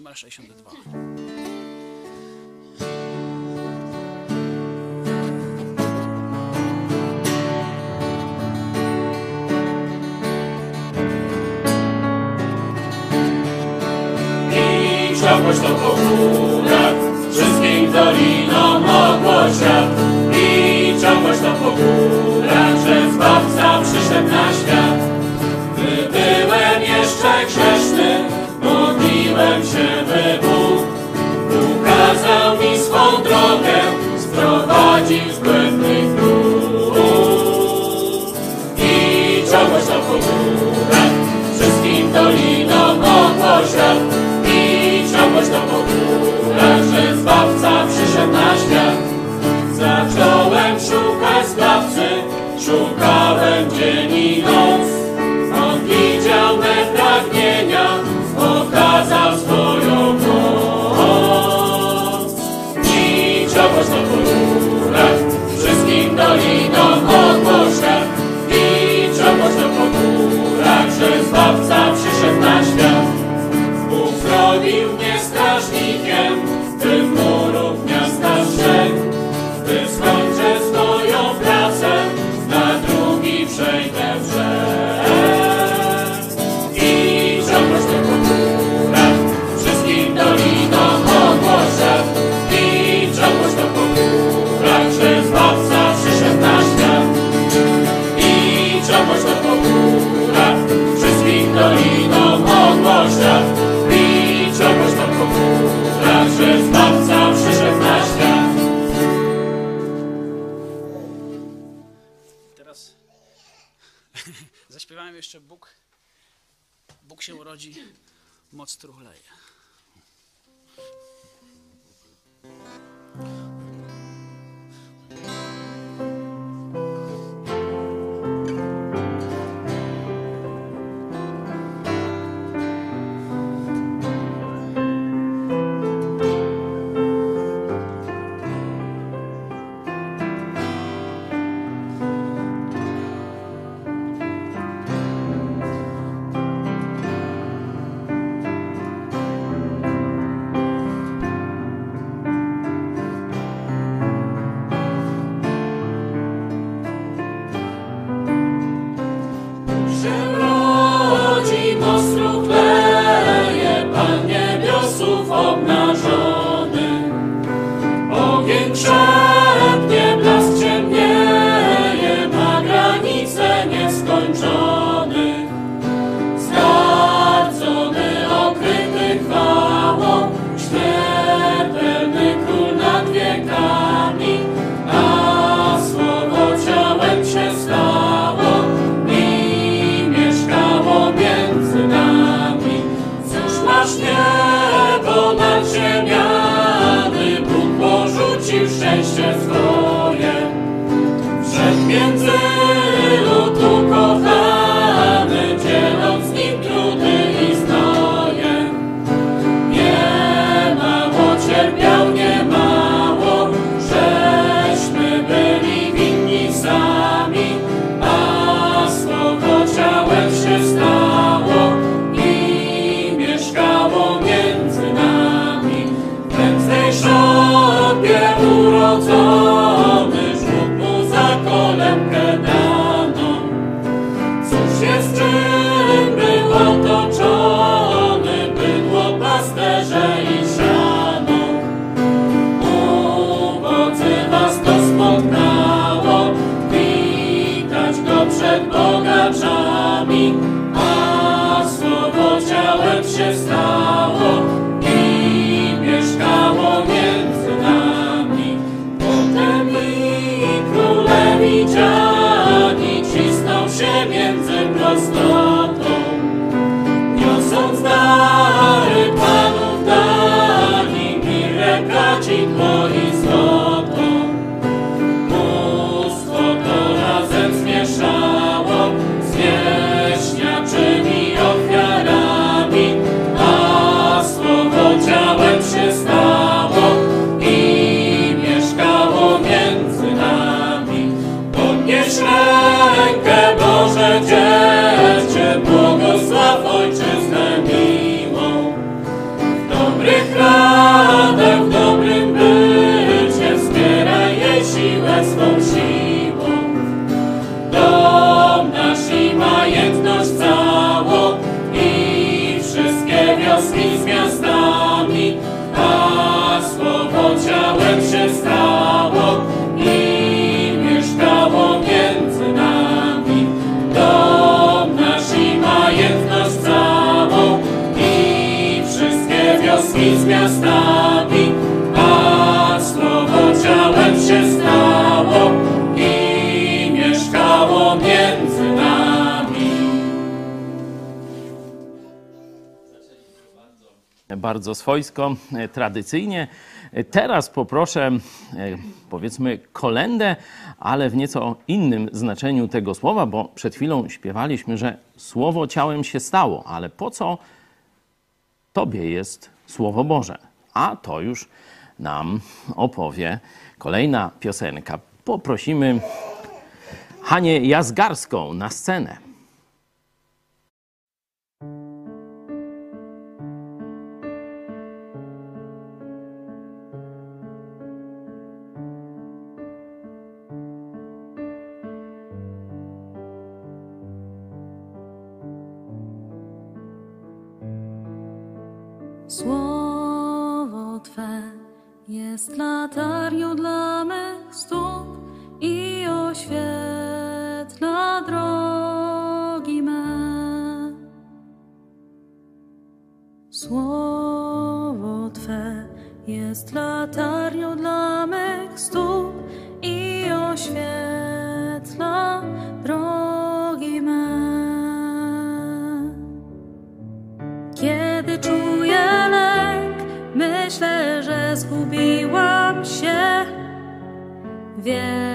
numer 62. sovereign się urodzi, moc truchleje. bardzo swojsko, e, tradycyjnie. E, teraz poproszę, e, powiedzmy, kolendę, ale w nieco innym znaczeniu tego słowa, bo przed chwilą śpiewaliśmy, że słowo ciałem się stało, ale po co Tobie jest Słowo Boże? A to już nam opowie kolejna piosenka. Poprosimy Hanie Jazgarską na scenę. jest latarnią dla mych stóp i oświetla drogi me. Słowo Twe jest latarnią dla mych stóp i oświetla drogi me. Kiedy czuję lęk, myślę, że zgubiłem 边。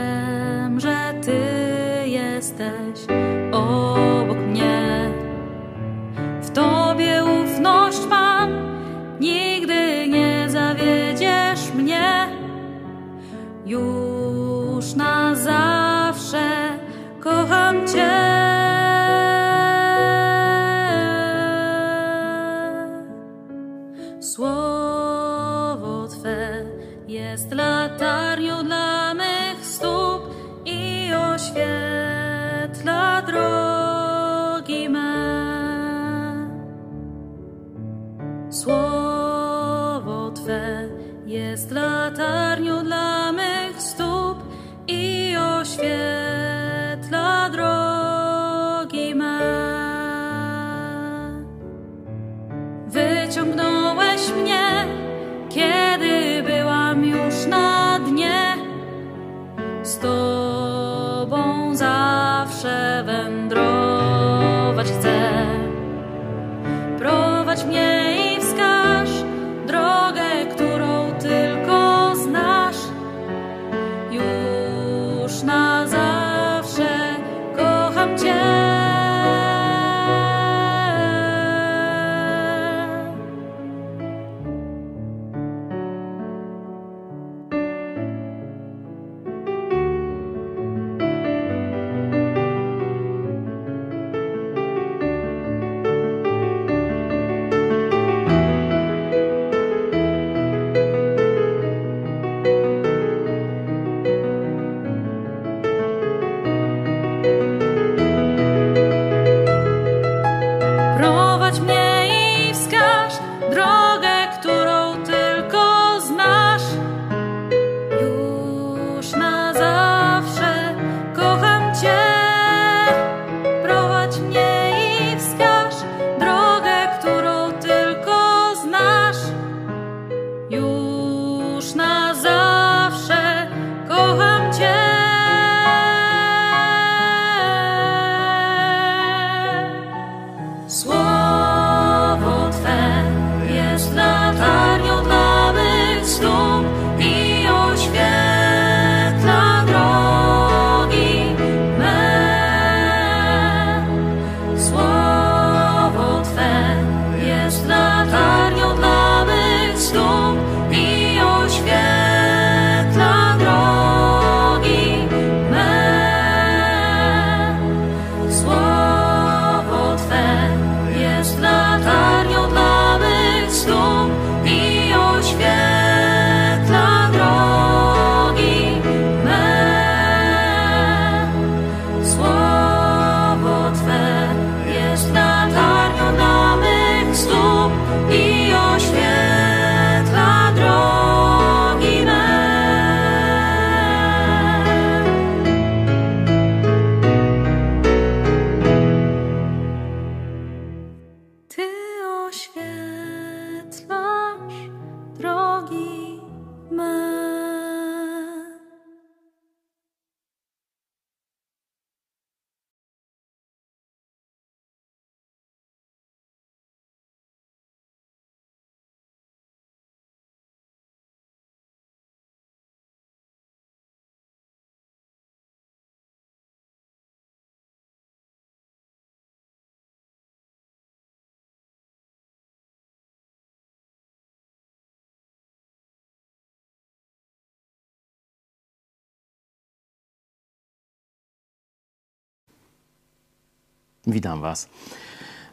Witam Was.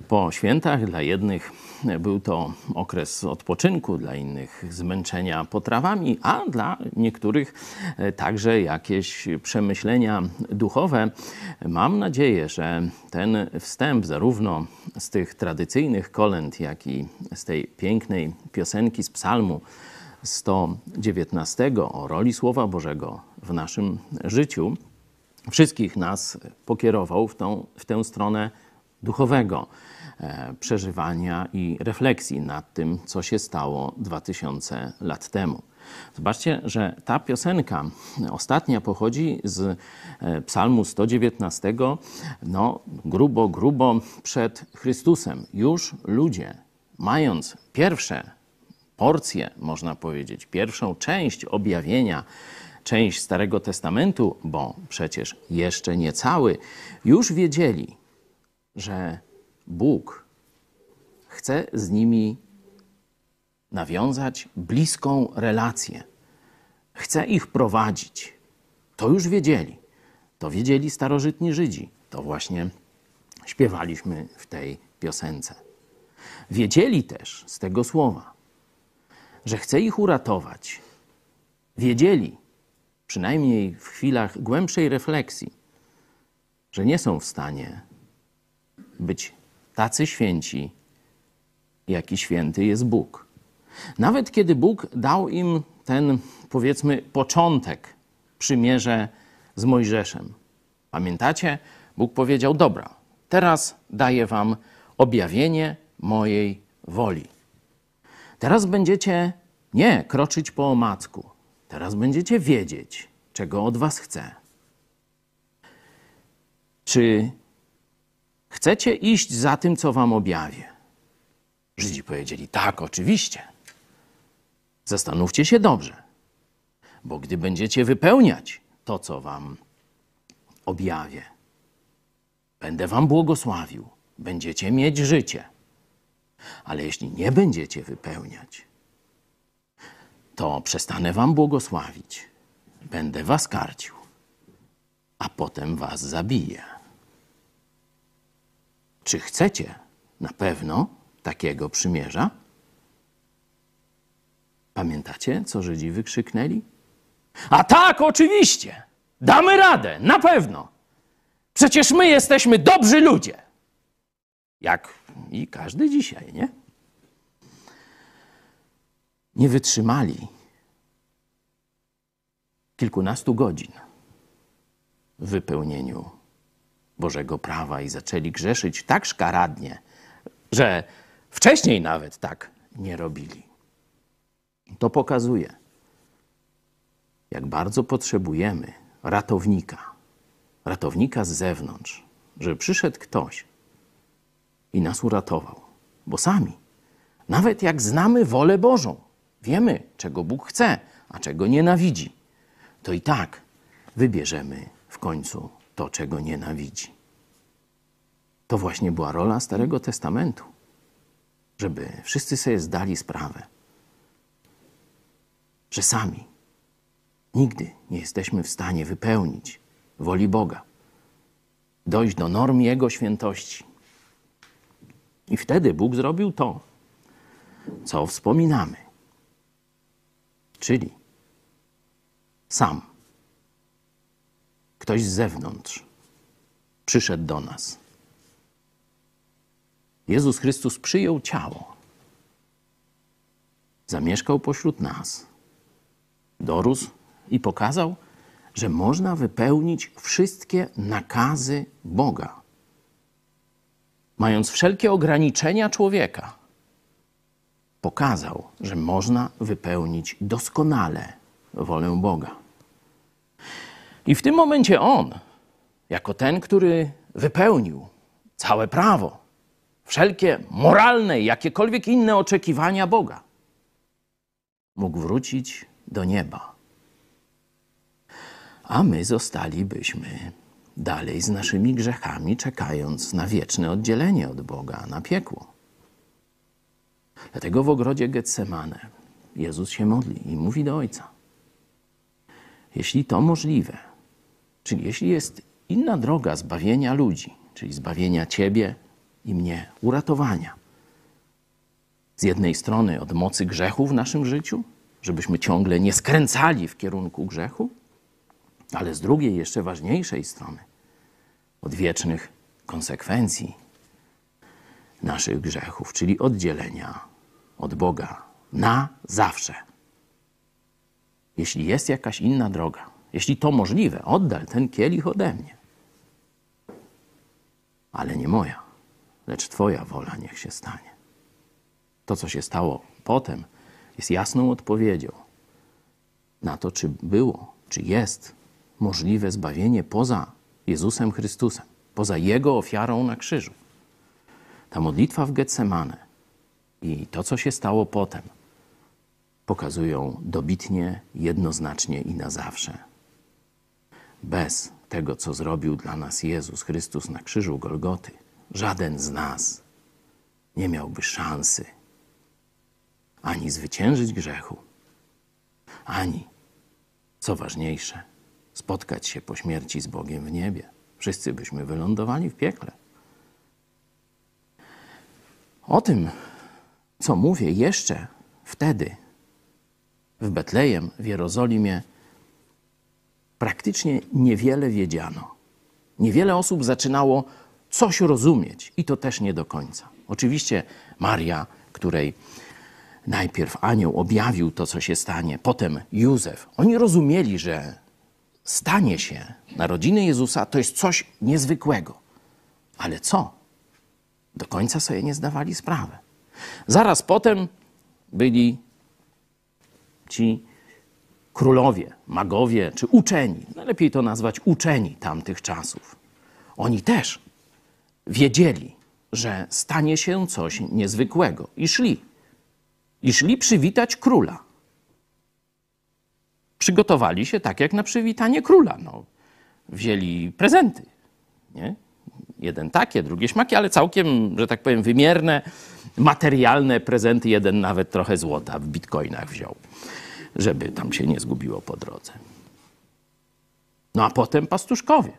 Po świętach dla jednych był to okres odpoczynku, dla innych zmęczenia potrawami, a dla niektórych także jakieś przemyślenia duchowe. Mam nadzieję, że ten wstęp, zarówno z tych tradycyjnych kolęd, jak i z tej pięknej piosenki z Psalmu 119 o roli Słowa Bożego w naszym życiu, wszystkich nas pokierował w, tą, w tę stronę duchowego e, przeżywania i refleksji nad tym, co się stało 2000 lat temu. Zobaczcie, że ta piosenka ostatnia pochodzi z e, Psalmu 119, no grubo, grubo przed Chrystusem. Już ludzie, mając pierwsze porcje, można powiedzieć, pierwszą część objawienia, część Starego Testamentu, bo przecież jeszcze nie cały, już wiedzieli, że Bóg chce z nimi nawiązać bliską relację. Chce ich prowadzić. To już wiedzieli. To wiedzieli starożytni Żydzi. To właśnie śpiewaliśmy w tej piosence. Wiedzieli też z tego słowa, że chce ich uratować. Wiedzieli, przynajmniej w chwilach głębszej refleksji, że nie są w stanie być tacy święci, jaki święty jest Bóg. Nawet kiedy Bóg dał im ten, powiedzmy, początek przymierze z Mojżeszem. Pamiętacie? Bóg powiedział: Dobra, teraz daję wam objawienie mojej woli. Teraz będziecie nie kroczyć po omacku. Teraz będziecie wiedzieć, czego od was chcę. Czy chcecie iść za tym, co wam objawię? Żydzi powiedzieli: Tak, oczywiście. Zastanówcie się dobrze, bo gdy będziecie wypełniać to, co wam objawię, będę wam błogosławił, będziecie mieć życie. Ale jeśli nie będziecie wypełniać, to przestanę wam błogosławić, będę was karcił, a potem was zabiję. Czy chcecie na pewno takiego przymierza? Pamiętacie, co Żydzi wykrzyknęli? A tak, oczywiście! Damy radę, na pewno! Przecież my jesteśmy dobrzy ludzie! Jak i każdy dzisiaj, nie? Nie wytrzymali kilkunastu godzin w wypełnieniu Bożego prawa i zaczęli grzeszyć tak szkaradnie, że wcześniej nawet tak nie robili. To pokazuje, jak bardzo potrzebujemy ratownika, ratownika z zewnątrz, żeby przyszedł ktoś i nas uratował. Bo sami, nawet jak znamy wolę Bożą, wiemy, czego Bóg chce, a czego nienawidzi, to i tak wybierzemy w końcu to, czego nienawidzi. To właśnie była rola Starego Testamentu, żeby wszyscy sobie zdali sprawę, że sami nigdy nie jesteśmy w stanie wypełnić woli Boga, dojść do norm Jego świętości. I wtedy Bóg zrobił to, co wspominamy, czyli sam, ktoś z zewnątrz przyszedł do nas. Jezus Chrystus przyjął ciało, zamieszkał pośród nas, dorósł i pokazał, że można wypełnić wszystkie nakazy Boga. Mając wszelkie ograniczenia człowieka, pokazał, że można wypełnić doskonale wolę Boga. I w tym momencie on, jako ten, który wypełnił całe prawo, wszelkie moralne jakiekolwiek inne oczekiwania Boga, mógł wrócić do nieba. A my zostalibyśmy dalej z naszymi grzechami, czekając na wieczne oddzielenie od Boga, na piekło. Dlatego w ogrodzie Getsemane Jezus się modli i mówi do Ojca: Jeśli to możliwe, czyli jeśli jest inna droga zbawienia ludzi, czyli zbawienia Ciebie i mnie, uratowania. Z jednej strony od mocy grzechu w naszym życiu, żebyśmy ciągle nie skręcali w kierunku grzechu, ale z drugiej, jeszcze ważniejszej strony, od wiecznych konsekwencji naszych grzechów, czyli oddzielenia od Boga na zawsze. Jeśli jest jakaś inna droga, jeśli to możliwe, oddal ten kielich ode mnie. Ale nie moja, lecz Twoja wola niech się stanie. To, co się stało potem, jest jasną odpowiedzią na to, czy było, czy jest możliwe zbawienie poza Jezusem Chrystusem, poza Jego ofiarą na krzyżu. Ta modlitwa w Getsemane i to, co się stało potem, pokazują dobitnie, jednoznacznie i na zawsze. Bez tego, co zrobił dla nas Jezus Chrystus na krzyżu Golgoty, żaden z nas nie miałby szansy ani zwyciężyć grzechu, ani, co ważniejsze, spotkać się po śmierci z Bogiem w niebie. Wszyscy byśmy wylądowali w piekle. O tym, co mówię jeszcze wtedy w Betlejem, w Jerozolimie, praktycznie niewiele wiedziano. Niewiele osób zaczynało coś rozumieć i to też nie do końca. Oczywiście Maria, której najpierw anioł objawił to, co się stanie, potem Józef. Oni rozumieli, że stanie się narodziny Jezusa to jest coś niezwykłego. Ale co? Do końca sobie nie zdawali sprawy. Zaraz potem byli ci królowie, magowie czy uczeni. Najlepiej to nazwać uczeni tamtych czasów. Oni też wiedzieli, że stanie się coś niezwykłego i szli. I szli przywitać króla. Przygotowali się tak jak na przywitanie króla. No, wzięli prezenty. Nie? Jeden takie, drugie śmaki, ale całkiem, że tak powiem, wymierne, materialne prezenty. Jeden nawet trochę złota w bitcoinach wziął, żeby tam się nie zgubiło po drodze. No a potem pastuszkowie.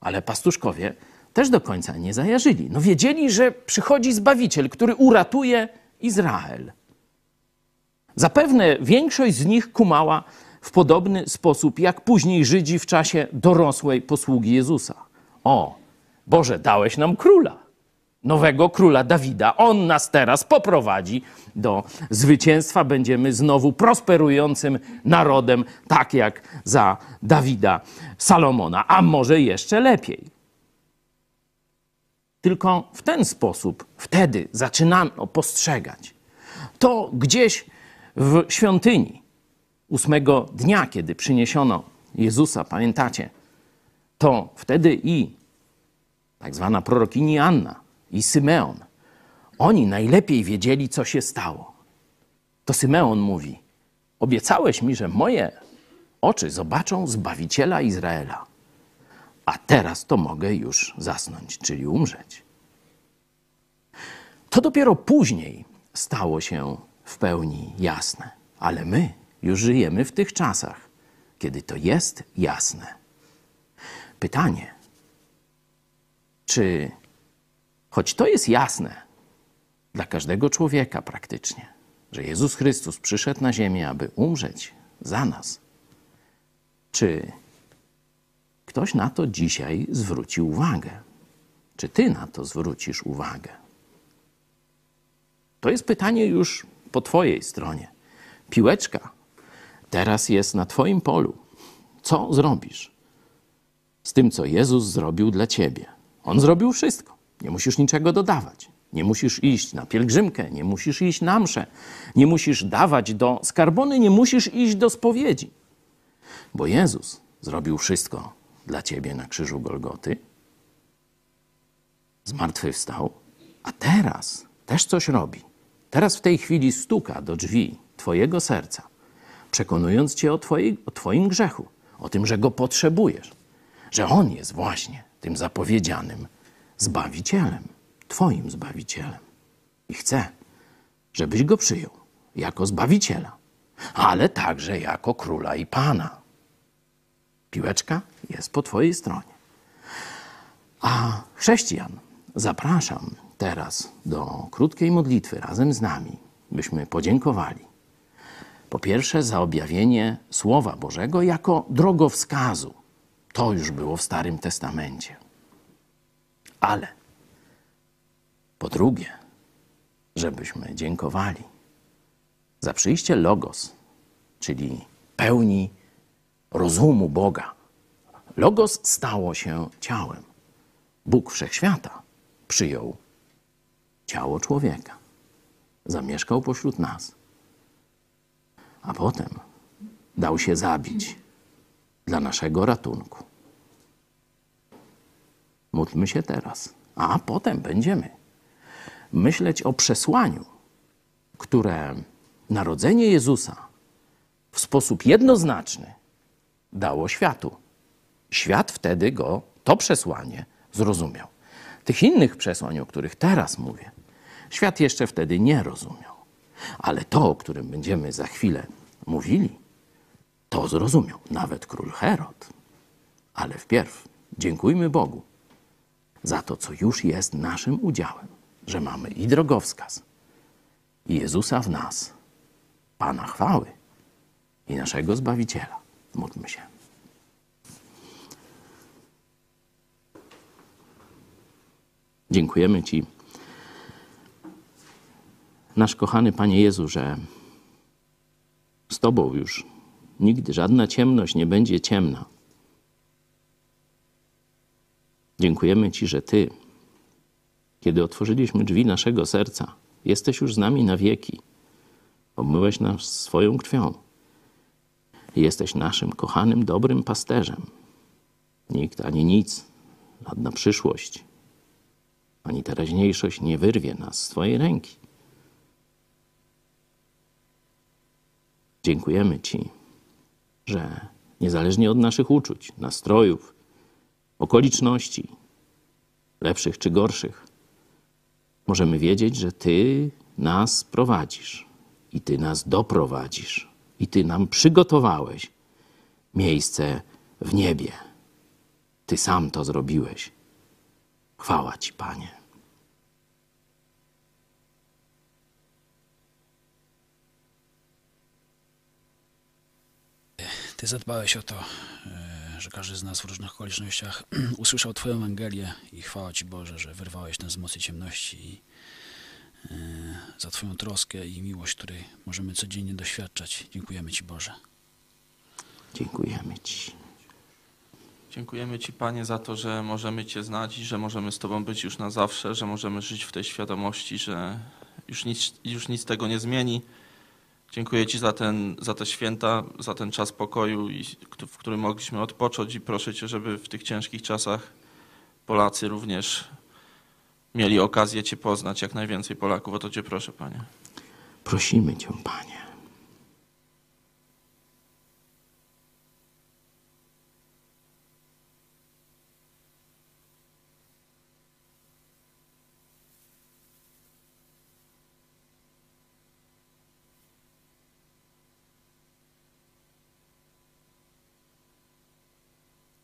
Ale pastuszkowie też do końca nie zajarzyli. No wiedzieli, że przychodzi Zbawiciel, który uratuje Izrael. Zapewne większość z nich kumała w podobny sposób, jak później Żydzi w czasie dorosłej posługi Jezusa. O, Boże, dałeś nam króla, nowego króla Dawida. On nas teraz poprowadzi do zwycięstwa. Będziemy znowu prosperującym narodem, tak jak za Dawida Salomona, a może jeszcze lepiej. Tylko w ten sposób wtedy zaczynano postrzegać. To gdzieś w świątyni ósmego dnia, kiedy przyniesiono Jezusa, pamiętacie, to wtedy i tak zwana prorokini Anna i Symeon, oni najlepiej wiedzieli, co się stało. To Symeon mówi: Obiecałeś mi, że moje oczy zobaczą Zbawiciela Izraela, a teraz to mogę już zasnąć, czyli umrzeć. To dopiero później stało się w pełni jasne, ale my już żyjemy w tych czasach, kiedy to jest jasne. Pytanie, czy choć to jest jasne dla każdego człowieka praktycznie, że Jezus Chrystus przyszedł na ziemię, aby umrzeć za nas, czy ktoś na to dzisiaj zwróci uwagę? Czy ty na to zwrócisz uwagę? To jest pytanie już po twojej stronie. Piłeczka teraz jest na twoim polu. Co zrobisz z tym, co Jezus zrobił dla ciebie? On zrobił wszystko. Nie musisz niczego dodawać. Nie musisz iść na pielgrzymkę, nie musisz iść na mszę, nie musisz dawać do skarbony, nie musisz iść do spowiedzi. Bo Jezus zrobił wszystko dla ciebie na krzyżu Golgoty. Zmartwychwstał, a teraz też coś robi. Teraz w tej chwili stuka do drzwi twojego serca, przekonując cię o, twojej, o twoim grzechu, o tym, że go potrzebujesz, że on jest właśnie tym zapowiedzianym Zbawicielem, Twoim Zbawicielem. I chcę, żebyś go przyjął jako Zbawiciela, ale także jako Króla i Pana. Piłeczka jest po Twojej stronie. A chrześcijan zapraszam teraz do krótkiej modlitwy razem z nami, byśmy podziękowali. Po pierwsze, za objawienie Słowa Bożego jako drogowskazu. To już było w Starym Testamencie. Ale po drugie, żebyśmy dziękowali za przyjście Logos, czyli pełni rozumu Boga. Logos stało się ciałem. Bóg wszechświata przyjął ciało człowieka, zamieszkał pośród nas, a potem dał się zabić dla naszego ratunku. Módlmy się teraz, a potem będziemy myśleć o przesłaniu, które narodzenie Jezusa w sposób jednoznaczny dało światu. Świat wtedy go, to przesłanie, zrozumiał. Tych innych przesłań, o których teraz mówię, świat jeszcze wtedy nie rozumiał. Ale to, o którym będziemy za chwilę mówili, to zrozumiał nawet król Herod. Ale wpierw dziękujmy Bogu za to, co już jest naszym udziałem, że mamy i drogowskaz, i Jezusa w nas, Pana chwały i naszego Zbawiciela. Módlmy się. Dziękujemy Ci, nasz kochany Panie Jezu, że z Tobą już nigdy żadna ciemność nie będzie ciemna. Dziękujemy Ci, że Ty, kiedy otworzyliśmy drzwi naszego serca, jesteś już z nami na wieki. Obmyłeś nas swoją krwią. Jesteś naszym kochanym, dobrym pasterzem. Nikt ani nic, żadna przyszłość, ani teraźniejszość nie wyrwie nas z Twojej ręki. Dziękujemy Ci, że niezależnie od naszych uczuć, nastrojów, okoliczności, lepszych czy gorszych, możemy wiedzieć, że Ty nas prowadzisz i Ty nas doprowadzisz i Ty nam przygotowałeś miejsce w niebie. Ty sam to zrobiłeś. Chwała Ci, Panie. Ty zadbałeś o to, e, że każdy z nas w różnych okolicznościach usłyszał Twoją Ewangelię i chwała Ci Boże, że wyrwałeś nas z mocy ciemności i e, za Twoją troskę i miłość, której możemy codziennie doświadczać. Dziękujemy Ci Boże. Dziękujemy Ci. Dziękujemy Ci, Panie, za to, że możemy Cię znać i że możemy z Tobą być już na zawsze, że możemy żyć w tej świadomości, że już nic, już nic tego nie zmieni. Dziękuję Ci za, ten, za te święta, za ten czas pokoju, w którym mogliśmy odpocząć i proszę Cię, żeby w tych ciężkich czasach Polacy również mieli okazję Cię poznać, jak najwięcej Polaków. O to Cię proszę, Panie. Prosimy Cię, Panie.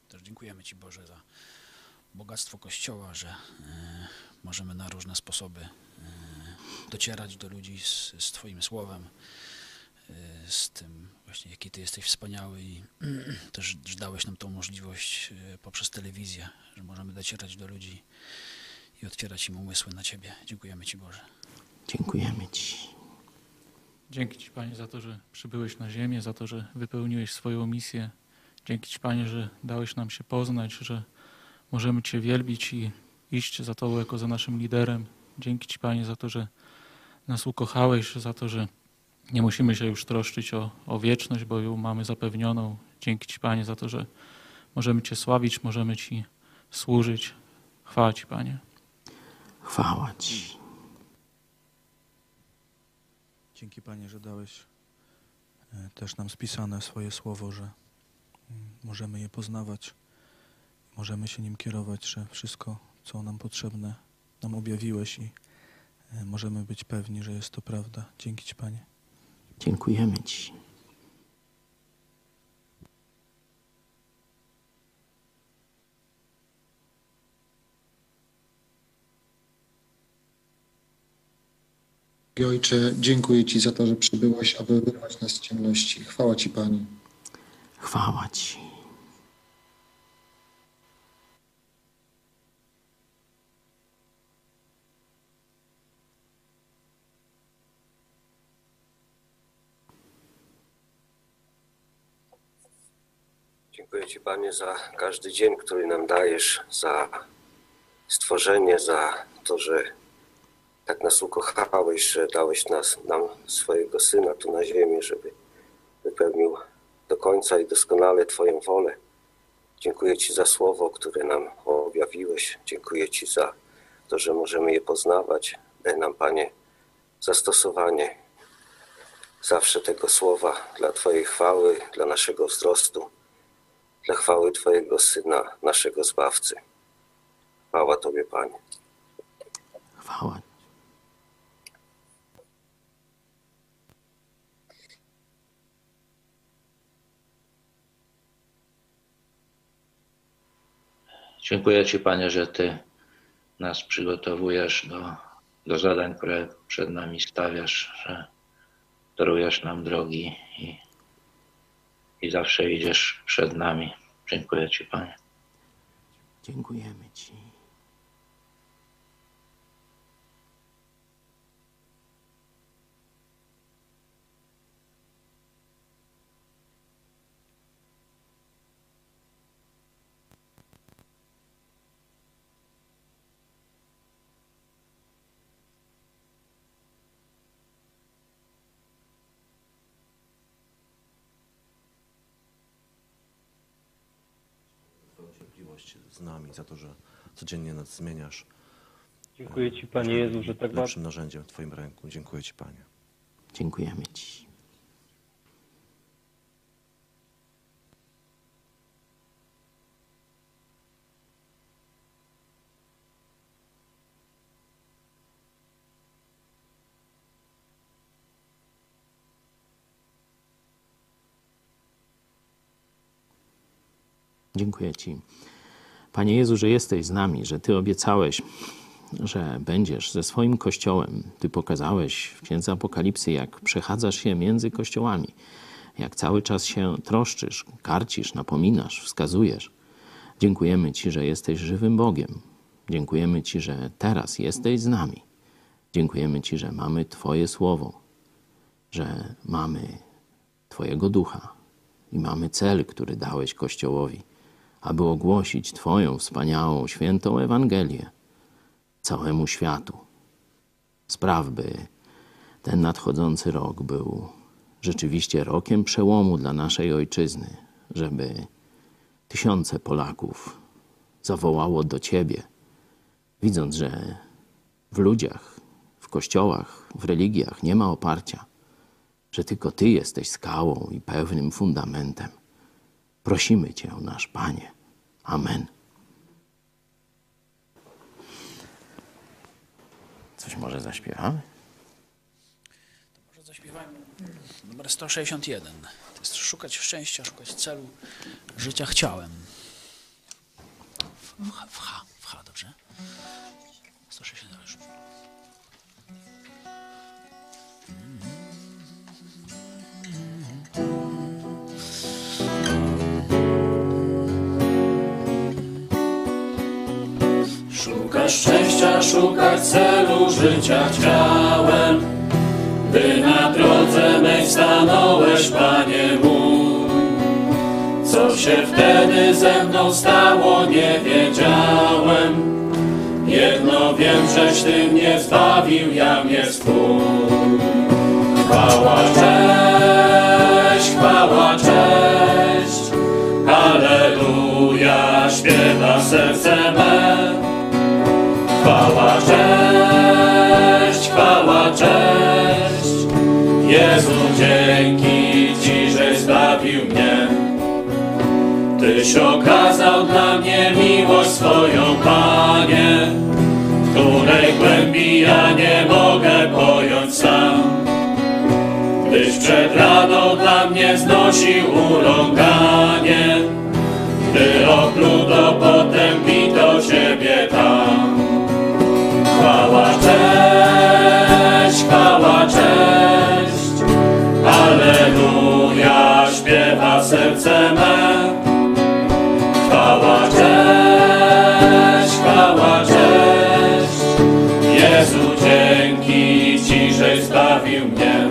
Też dziękujemy Ci Boże za bogactwo Kościoła, że e, możemy na różne sposoby e, docierać do ludzi z, z Twoim słowem, e, z tym właśnie, jaki Ty jesteś wspaniały i też że dałeś nam tą możliwość poprzez telewizję, że możemy docierać do ludzi i otwierać im umysły na Ciebie. Dziękujemy Ci Boże. Dziękujemy Ci. Dzięki Ci, Panie, za to, że przybyłeś na ziemię, za to, że wypełniłeś swoją misję. Dzięki Ci, Panie, że dałeś nam się poznać, że możemy Cię wielbić i iść za Tobą jako za naszym liderem. Dzięki Ci, Panie, za to, że nas ukochałeś, za to, że nie musimy się już troszczyć o, o wieczność, bo ją mamy zapewnioną. Dzięki Ci, Panie, za to, że możemy Cię sławić, możemy Ci służyć. Chwała Ci, Panie. Chwała Ci. Dzięki Panie, że dałeś e, też nam spisane swoje słowo, że możemy je poznawać, możemy się nim kierować, że wszystko, co nam potrzebne, nam objawiłeś i e, możemy być pewni, że jest to prawda. Dzięki Ci, Panie. Dziękujemy Ci. Ojcze, dziękuję Ci za to, że przybyłeś, aby wyrwać nas z ciemności. Chwała Ci, Pani. Chwała Ci. Dziękuję Ci, Panie, za każdy dzień, który nam dajesz, za stworzenie, za to, że tak nas ukochałeś, że dałeś nas, nam swojego Syna tu na ziemię, żeby do końca i doskonale Twoją wolę. Dziękuję Ci za słowo, które nam objawiłeś. Dziękuję Ci za to, że możemy je poznawać. Daj nam, Panie, zastosowanie zawsze tego słowa dla Twojej chwały, dla naszego wzrostu, dla chwały Twojego Syna, naszego Zbawcy. Chwała Tobie, Panie. Chwała. Dziękuję Ci, Panie, że Ty nas przygotowujesz do, do zadań, które przed nami stawiasz, że torujesz nam drogi i, i zawsze idziesz przed nami. Dziękuję Ci, Panie. Dziękujemy Ci. Twoją cierpliwość nami, za to, że codziennie nas zmieniasz. Dziękuję Ci, Panie Jezu, że tak bardzo narzędziem w Twoim ręku. Dziękuję Ci, Panie. Dziękujemy Ci. Dziękuję Ci. Panie Jezu, że jesteś z nami, że Ty obiecałeś, że będziesz ze swoim kościołem. Ty pokazałeś w Księdze Apokalipsy, jak przechadzasz się między kościołami, jak cały czas się troszczysz, karcisz, napominasz, wskazujesz. Dziękujemy Ci, że jesteś żywym Bogiem. Dziękujemy Ci, że teraz jesteś z nami. Dziękujemy Ci, że mamy Twoje słowo, że mamy Twojego ducha i mamy cel, który dałeś Kościołowi, aby ogłosić Twoją wspaniałą, świętą Ewangelię całemu światu. Spraw, by ten nadchodzący rok był rzeczywiście rokiem przełomu dla naszej ojczyzny, żeby tysiące Polaków zawołało do Ciebie, widząc, że w ludziach, w kościołach, w religiach nie ma oparcia, że tylko Ty jesteś skałą i pewnym fundamentem. Prosimy Cię, nasz Panie. Amen. Coś może zaśpiewamy? Może zaśpiewajmy numer 161. To jest szukać szczęścia, szukać celu życia chciałem. W H, w H dobrze? 161 już. Szukać szczęścia, szukać celu życia chciałem, by na drodze mej stanąłeś, Panie mój. Co się wtedy ze mną stało, nie wiedziałem. Jedno wiem, żeś Ty mnie zbawił, ja mnie swój. Chwała, cześć, chwała, cześć, Alleluja, śpiewa serce me. Chwała, cześć, chwała, cześć. Jezu, dzięki Ci, żeś zbawił mnie. Tyś okazał dla mnie miłość swoją, Panie, której głębi ja nie mogę pojąć sam. Gdyś przed rano dla mnie znosił urąganie, gdy opluto potem bito Ciebie tam. Chwała, cześć, chwała, Alleluja, śpiewa serce me. Chwała, cześć, chwała, cześć. Jezu, dzięki Ci, żeś zbawił mnie.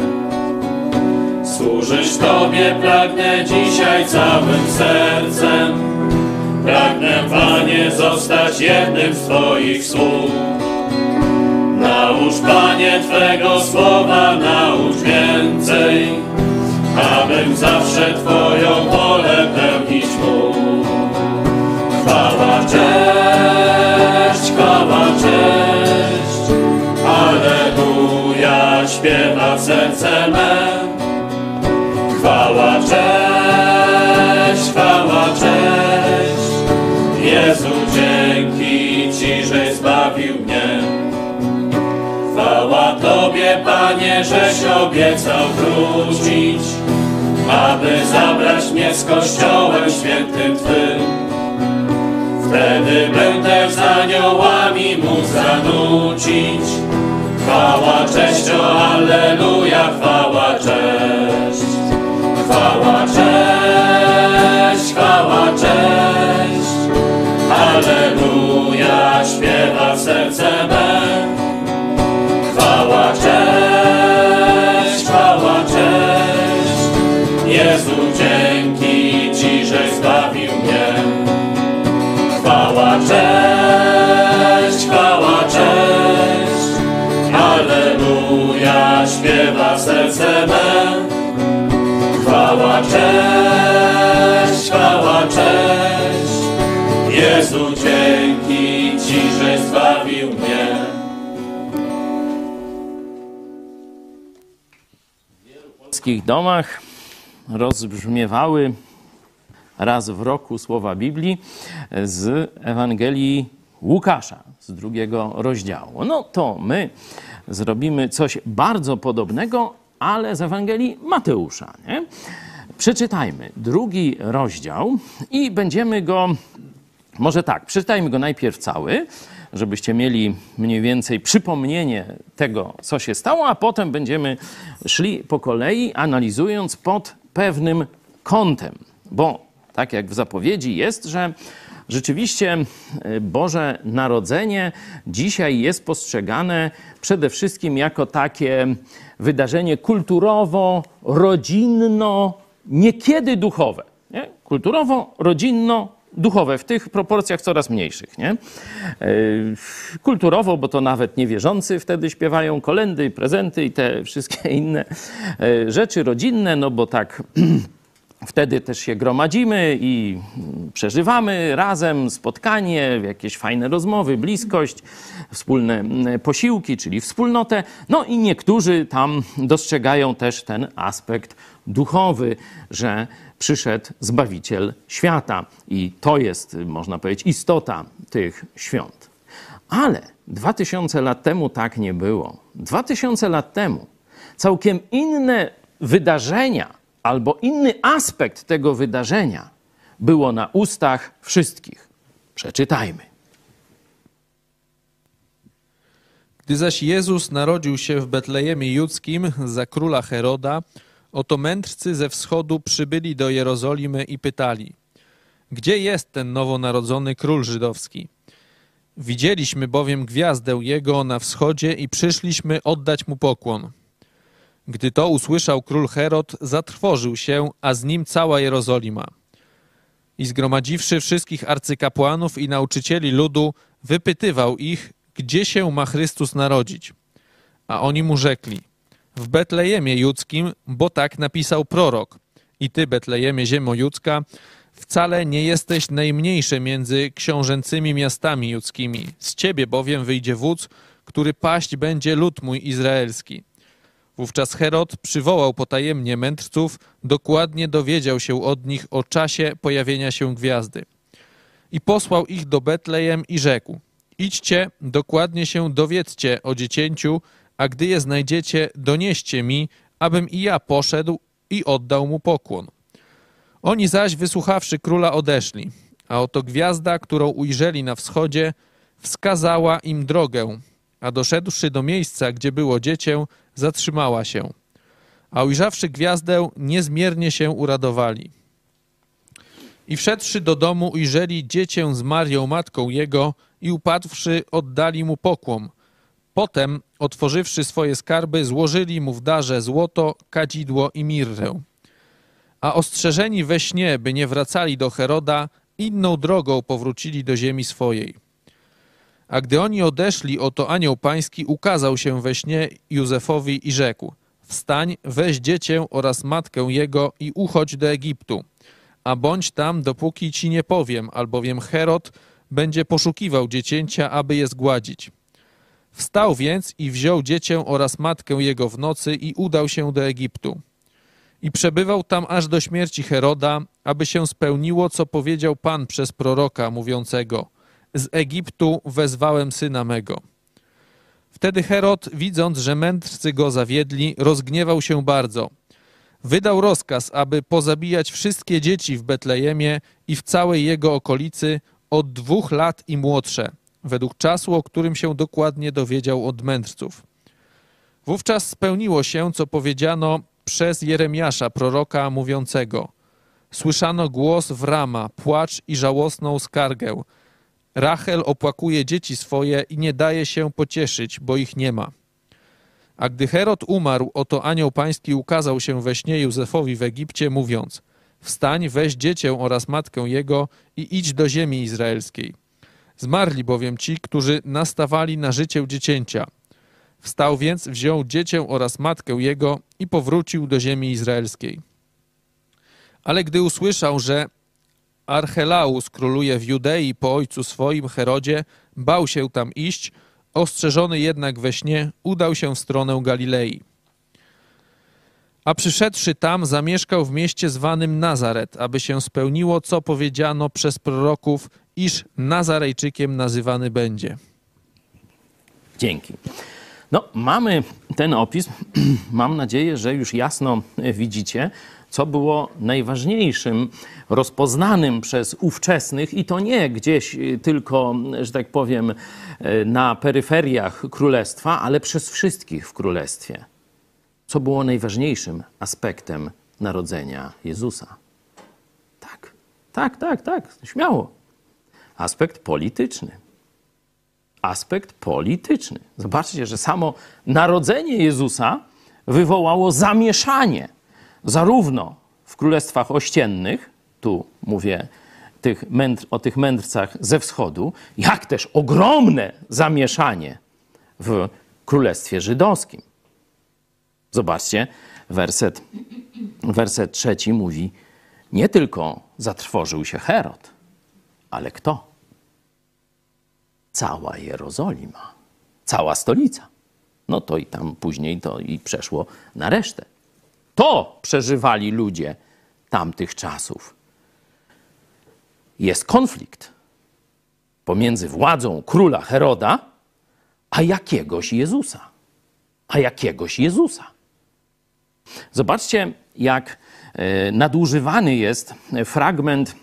Służysz Tobie, pragnę dzisiaj całym sercem. Pragnę, Panie, zostać jednym z Twoich słów. Naucz, Panie, Twego słowa, naucz więcej, abym zawsze Twoją wolę pełnić mógł. Chwała, cześć, chwała, cześć, Alleluja, śpiewa serce me. Chwała, cześć, Panie, żeś obiecał wrócić, aby zabrać mnie z Kościołem świętym Twym. Wtedy będę z aniołami mógł zanucić. Chwała, cześć, o Alleluja, chwała, cześć. Chwała, cześć, chwała, cześć. Alleluja, śpiewa serce śpiewa serce me. Chwała, cześć, chwała, cześć. Jezu, dzięki Ci, żeś zbawił mnie. W polskich domach rozbrzmiewały raz w roku słowa Biblii z Ewangelii Łukasza, z drugiego rozdziału. No to my zrobimy coś bardzo podobnego, ale z Ewangelii Mateusza. Nie? Przeczytajmy drugi rozdział i będziemy go, może tak, przeczytajmy go najpierw cały, żebyście mieli mniej więcej przypomnienie tego, co się stało, a potem będziemy szli po kolei, analizując pod pewnym kątem. Bo tak jak w zapowiedzi jest, że rzeczywiście e, Boże Narodzenie dzisiaj jest postrzegane przede wszystkim jako takie wydarzenie kulturowo, rodzinno, niekiedy duchowe. Nie? Kulturowo, rodzinno, duchowe, w tych proporcjach coraz mniejszych. Nie? E, Kulturowo, bo to nawet niewierzący wtedy śpiewają kolendy, prezenty i te wszystkie inne e, rzeczy rodzinne, no bo tak wtedy też się gromadzimy i przeżywamy razem spotkanie, jakieś fajne rozmowy, bliskość, wspólne mm, posiłki, czyli wspólnotę. No i niektórzy tam dostrzegają też ten aspekt duchowy, że przyszedł Zbawiciel świata. I to jest, można powiedzieć, istota tych świąt. Ale 2000 lat temu tak nie było. 2000 lat temu całkiem inne wydarzenia albo inny aspekt tego wydarzenia było na ustach wszystkich. Przeczytajmy. Gdy zaś Jezus narodził się w Betlejemie Judzkim za króla Heroda, oto mędrcy ze wschodu przybyli do Jerozolimy i pytali: Gdzie jest ten nowonarodzony król żydowski? Widzieliśmy bowiem gwiazdę jego na wschodzie i przyszliśmy oddać mu pokłon. Gdy to usłyszał król Herod, zatrwożył się, a z nim cała Jerozolima. I zgromadziwszy wszystkich arcykapłanów i nauczycieli ludu, wypytywał ich, gdzie się ma Chrystus narodzić. A oni mu rzekli, w Betlejemie Judzkim, bo tak napisał prorok. I ty, Betlejemie, ziemo judzka, wcale nie jesteś najmniejsze między książęcymi miastami judzkimi. Z ciebie bowiem wyjdzie wódz, który paść będzie lud mój izraelski. Wówczas Herod przywołał potajemnie mędrców, dokładnie dowiedział się od nich o czasie pojawienia się gwiazdy. I posłał ich do Betlejem i rzekł: Idźcie, dokładnie się dowiedzcie o dziecięciu, a gdy je znajdziecie, donieście mi, abym i ja poszedł i oddał mu pokłon. Oni zaś, wysłuchawszy króla, odeszli, a oto gwiazda, którą ujrzeli na wschodzie, wskazała im drogę, a doszedłszy do miejsca, gdzie było dziecię, zatrzymała się. a ujrzawszy gwiazdę, niezmiernie się uradowali. I wszedłszy do domu, ujrzeli dziecię z Marią, matką jego, i upadłszy, oddali mu pokłon. Potem, otworzywszy swoje skarby, złożyli mu w darze złoto, kadzidło i mirrę. A ostrzeżeni we śnie, by nie wracali do Heroda, inną drogą powrócili do ziemi swojej. A gdy oni odeszli, oto anioł pański ukazał się we śnie Józefowi i rzekł: Wstań, weź dziecię oraz matkę jego i uchodź do Egiptu, a bądź tam, dopóki ci nie powiem, albowiem Herod będzie poszukiwał dziecięcia, aby je zgładzić. Wstał więc i wziął dziecię oraz matkę jego w nocy i udał się do Egiptu. I przebywał tam aż do śmierci Heroda, aby się spełniło, co powiedział Pan przez proroka, mówiącego: Z Egiptu wezwałem syna mego. Wtedy Herod, widząc, że mędrcy go zawiedli, rozgniewał się bardzo. Wydał rozkaz, aby pozabijać wszystkie dzieci w Betlejemie i w całej jego okolicy od dwóch lat i młodsze, według czasu, o którym się dokładnie dowiedział od mędrców. Wówczas spełniło się, co powiedziano przez Jeremiasza, proroka, mówiącego: Słyszano głos w rama, płacz i żałosną skargę. Rachel opłakuje dzieci swoje i nie daje się pocieszyć, bo ich nie ma. A gdy Herod umarł, oto anioł pański ukazał się we śnie Józefowi w Egipcie, mówiąc: Wstań, weź dziecię oraz matkę jego i idź do ziemi izraelskiej. Zmarli bowiem ci, którzy nastawali na życie dziecięcia. Wstał więc, wziął dziecię oraz matkę jego i powrócił do ziemi izraelskiej. Ale gdy usłyszał, że Archelaus króluje w Judei po ojcu swoim Herodzie, bał się tam iść, ostrzeżony jednak we śnie, udał się w stronę Galilei. A przyszedłszy tam, zamieszkał w mieście zwanym Nazaret, aby się spełniło, co powiedziano przez proroków, iż Nazarejczykiem nazywany będzie. Dzięki. No, mamy ten opis. Mam nadzieję, że już jasno widzicie, co było najważniejszym, rozpoznanym przez ówczesnych i to nie gdzieś y, tylko, że tak powiem, y, na peryferiach królestwa, ale przez wszystkich w królestwie. Co było najważniejszym aspektem narodzenia Jezusa? Tak, tak, tak, tak, śmiało. Aspekt polityczny aspekt polityczny. Zobaczcie, że samo narodzenie Jezusa wywołało zamieszanie zarówno w królestwach ościennych, tu mówię tych mędr, o tych mędrcach ze wschodu, jak też ogromne zamieszanie w królestwie żydowskim. Zobaczcie, werset, werset trzeci mówi: Nie tylko zatrwożył się Herod, ale kto? cała Jerozolima, cała stolica. No to i tam później to i przeszło na resztę. To przeżywali ludzie tamtych czasów. Jest konflikt pomiędzy władzą króla Heroda a jakiegoś Jezusa. A jakiegoś Jezusa. Zobaczcie, jak e, nadużywany jest fragment,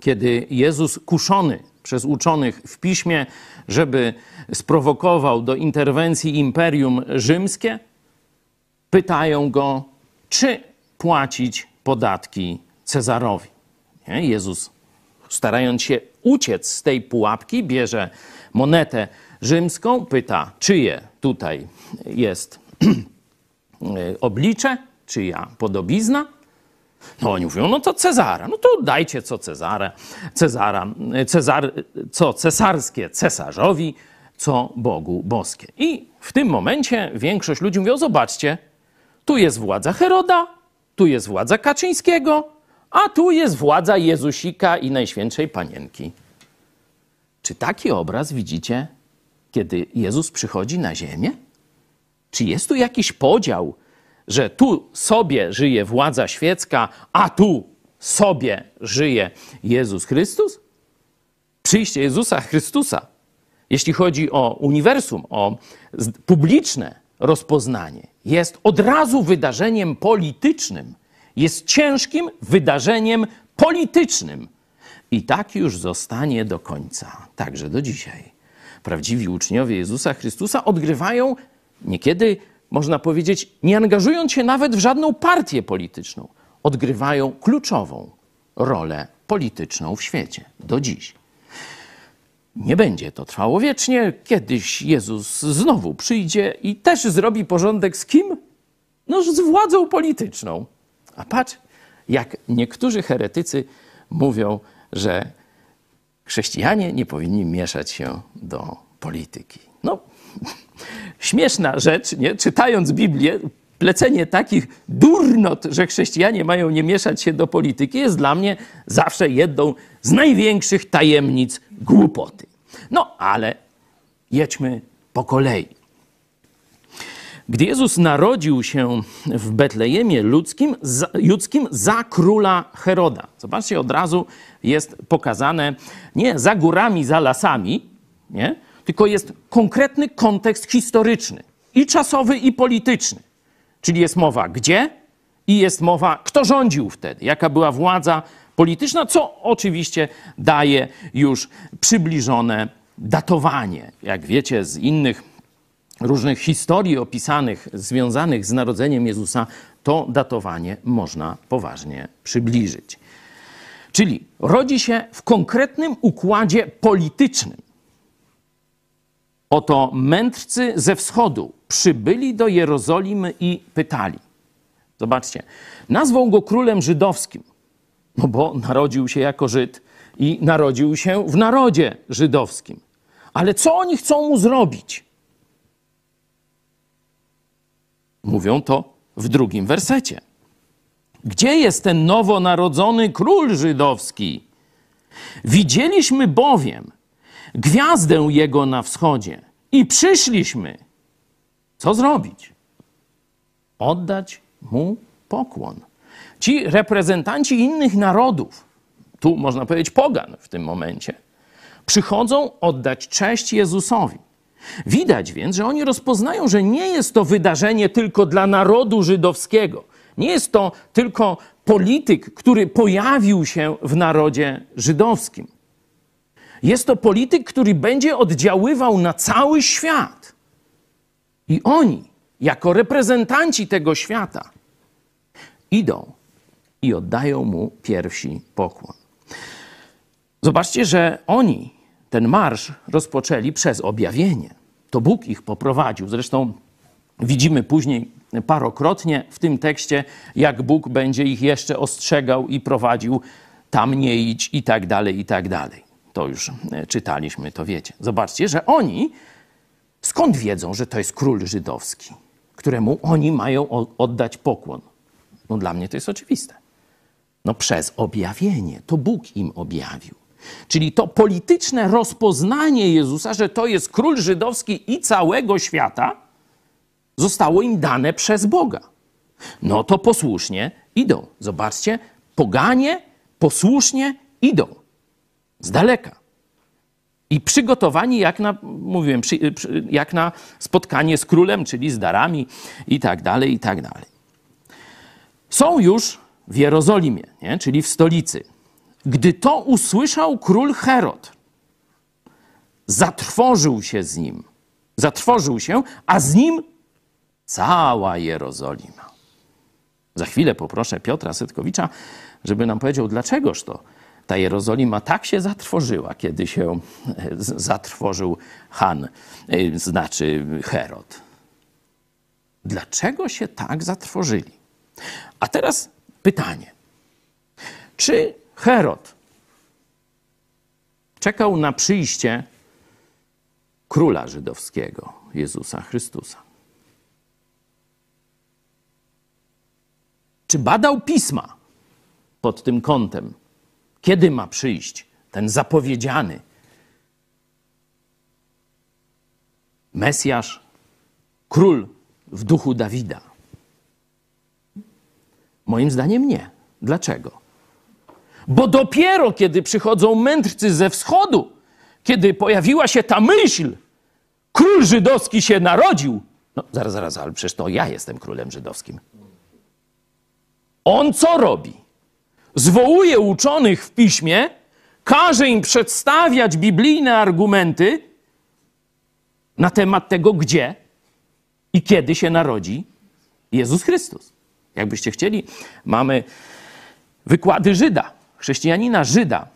kiedy Jezus kuszony przez uczonych w piśmie, żeby sprowokował do interwencji imperium rzymskie, pytają go, czy płacić podatki Cezarowi. Nie? Jezus, starając się uciec z tej pułapki, bierze monetę rzymską, pyta, czyje tutaj jest oblicze, czyja podobizna. No oni mówią, no to Cezara. No to dajcie co Cezara, Cezara Cezar, co cesarskie cesarzowi, co Bogu boskie. I w tym momencie większość ludzi mówią, zobaczcie, tu jest władza Heroda, tu jest władza Kaczyńskiego, a tu jest władza Jezusika i Najświętszej Panienki. Czy taki obraz widzicie, kiedy Jezus przychodzi na ziemię? Czy jest tu jakiś podział że tu sobie żyje władza świecka, a tu sobie żyje Jezus Chrystus? Przyjście Jezusa Chrystusa, jeśli chodzi o uniwersum, o publiczne rozpoznanie, jest od razu wydarzeniem politycznym. Jest ciężkim wydarzeniem politycznym. I tak już zostanie do końca, także do dzisiaj. Prawdziwi uczniowie Jezusa Chrystusa odgrywają niekiedy można powiedzieć, nie angażując się nawet w żadną partię polityczną, odgrywają kluczową rolę polityczną w świecie do dziś. Nie będzie to trwało wiecznie. Kiedyś Jezus znowu przyjdzie i też zrobi porządek z kim? No, z władzą polityczną. A patrz, jak niektórzy heretycy mówią, że chrześcijanie nie powinni mieszać się do polityki. No, śmieszna rzecz, nie? Czytając Biblię, plecenie takich durnot, że chrześcijanie mają nie mieszać się do polityki, jest dla mnie zawsze jedną z największych tajemnic głupoty. No, ale jedźmy po kolei. Gdy Jezus narodził się w Betlejemie ludzkim, za, za króla Heroda. Zobaczcie, od razu jest pokazane nie za górami, za lasami, nie? tylko jest konkretny kontekst historyczny i czasowy, i polityczny. Czyli jest mowa gdzie i jest mowa, kto rządził wtedy, jaka była władza polityczna, co oczywiście daje już przybliżone datowanie. Jak wiecie z innych różnych historii opisanych, związanych z narodzeniem Jezusa, to datowanie można poważnie przybliżyć. Czyli rodzi się w konkretnym układzie politycznym. Oto mędrcy ze wschodu przybyli do Jerozolimy i pytali. Zobaczcie, nazwał go królem żydowskim, no bo narodził się jako Żyd i narodził się w narodzie żydowskim. Ale co oni chcą mu zrobić? Mówią to w drugim wersecie. Gdzie jest ten nowonarodzony król żydowski? Widzieliśmy bowiem gwiazdę jego na wschodzie i przyszliśmy. Co zrobić? Oddać mu pokłon. Ci reprezentanci innych narodów, tu można powiedzieć pogan w tym momencie, przychodzą oddać cześć Jezusowi. Widać więc, że oni rozpoznają, że nie jest to wydarzenie tylko dla narodu żydowskiego. Nie jest to tylko polityk, który pojawił się w narodzie żydowskim. Jest to polityk, który będzie oddziaływał na cały świat. I oni, jako reprezentanci tego świata, idą i oddają mu pierwsi pokłon. Zobaczcie, że oni ten marsz rozpoczęli przez objawienie. To Bóg ich poprowadził. Zresztą widzimy później parokrotnie w tym tekście, jak Bóg będzie ich jeszcze ostrzegał i prowadził tam nie idź i tak dalej, i tak dalej. To już e, czytaliśmy, to wiecie. Zobaczcie, że oni skąd wiedzą, że to jest król żydowski, któremu oni mają oddać pokłon? No dla mnie to jest oczywiste. No przez objawienie. To Bóg im objawił. Czyli to polityczne rozpoznanie Jezusa, że to jest król żydowski i całego świata, zostało im dane przez Boga. No to posłusznie idą. Zobaczcie, poganie posłusznie idą z daleka. I przygotowani jak na, mówiłem, jak na spotkanie z królem, czyli z darami i tak dalej, i tak dalej. Są już w Jerozolimie, nie? czyli w stolicy. Gdy to usłyszał król Herod, zatrwożył się z nim. Zatrwożył się, a z nim cała Jerozolima. Za chwilę poproszę Piotra Setkowicza, żeby nam powiedział, dlaczegoż to ta Jerozolima tak się zatrwożyła, kiedy się e, zatrwożył Han, e, znaczy Herod. Dlaczego się tak zatrwożyli? A teraz pytanie. Czy Herod czekał na przyjście króla żydowskiego, Jezusa Chrystusa. Czy badał pisma pod tym kątem, kiedy ma przyjść ten zapowiedziany Mesjasz, król w duchu Dawida? Moim zdaniem nie. Dlaczego? Bo dopiero kiedy przychodzą mędrcy ze wschodu, kiedy pojawiła się ta myśl, król żydowski się narodził. No zaraz, zaraz, ale przecież to ja jestem królem żydowskim. On co robi? Zwołuje uczonych w piśmie, każe im przedstawiać biblijne argumenty na temat tego, gdzie i kiedy się narodzi Jezus Chrystus. Jakbyście chcieli, mamy wykłady Żyda, chrześcijanina Żyda,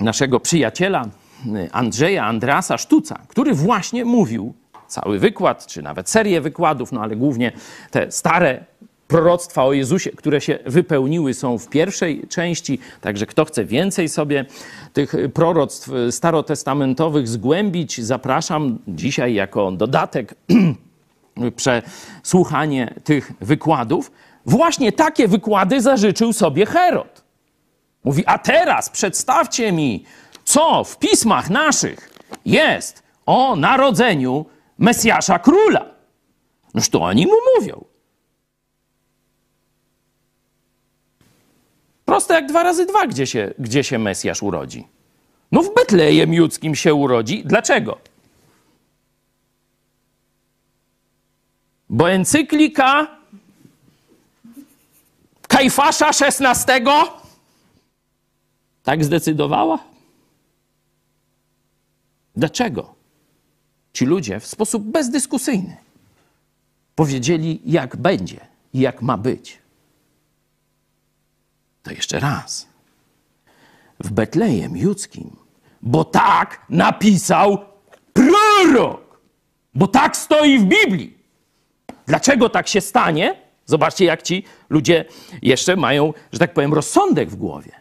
naszego przyjaciela y, Andrzeja Andrasa Sztuca, który właśnie mówił cały wykład, czy nawet serię wykładów, no ale głównie te stare proroctwa o Jezusie, które się wypełniły, są w pierwszej części. Także kto chce więcej sobie tych proroctw starotestamentowych zgłębić, zapraszam dzisiaj jako dodatek przesłuchanie tych wykładów. Właśnie takie wykłady zażyczył sobie Herod. Mówi, a teraz przedstawcie mi, co w pismach naszych jest o narodzeniu Mesjasza Króla. Noż to oni mu mówią. Proste jak dwa razy dwa, gdzie się, gdzie się Mesjasz urodzi. No w Betlejem Judzkim się urodzi. Dlaczego? Bo encyklika Kajfasza XVI tak zdecydowała? Dlaczego? Ci ludzie w sposób bezdyskusyjny powiedzieli, jak będzie i jak ma być. To jeszcze raz. W Betlejem Judzkim, bo tak napisał prorok, bo tak stoi w Biblii. Dlaczego tak się stanie? Zobaczcie, jak ci ludzie jeszcze mają, że tak powiem, rozsądek w głowie.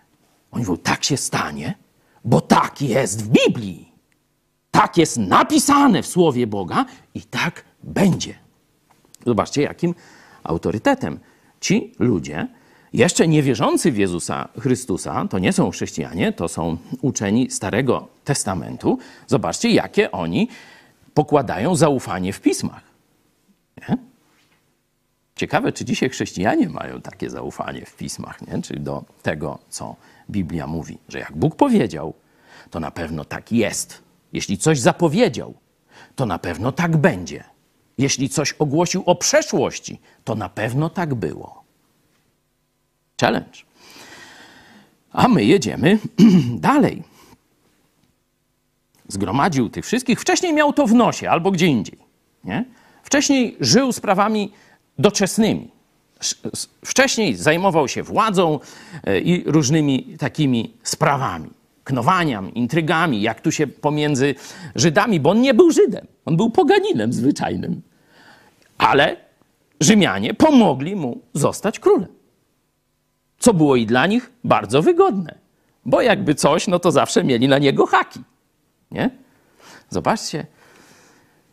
Oni mówią, tak się stanie, bo tak jest w Biblii. Tak jest napisane w Słowie Boga i tak będzie. Zobaczcie, jakim autorytetem ci ludzie, jeszcze niewierzący w Jezusa Chrystusa, to nie są chrześcijanie, to są uczeni Starego Testamentu. Zobaczcie, jakie oni pokładają zaufanie w pismach. Nie? Ciekawe, czy dzisiaj chrześcijanie mają takie zaufanie w pismach, nie? czyli do tego, co Biblia mówi, że jak Bóg powiedział, to na pewno tak jest. Jeśli coś zapowiedział, to na pewno tak będzie. Jeśli coś ogłosił o przeszłości, to na pewno tak było. Challenge. A my jedziemy dalej. Zgromadził tych wszystkich. Wcześniej miał to w nosie albo gdzie indziej. Nie? Wcześniej żył sprawami doczesnymi. Wcześniej zajmował się władzą e, i różnymi takimi sprawami, knowaniami, intrygami, jak tu się pomiędzy Żydami, bo on nie był Żydem, on był poganinem zwyczajnym. Ale Rzymianie pomogli mu zostać królem. Co było i dla nich bardzo wygodne, bo jakby coś, no to zawsze mieli na niego haki. Nie? Zobaczcie,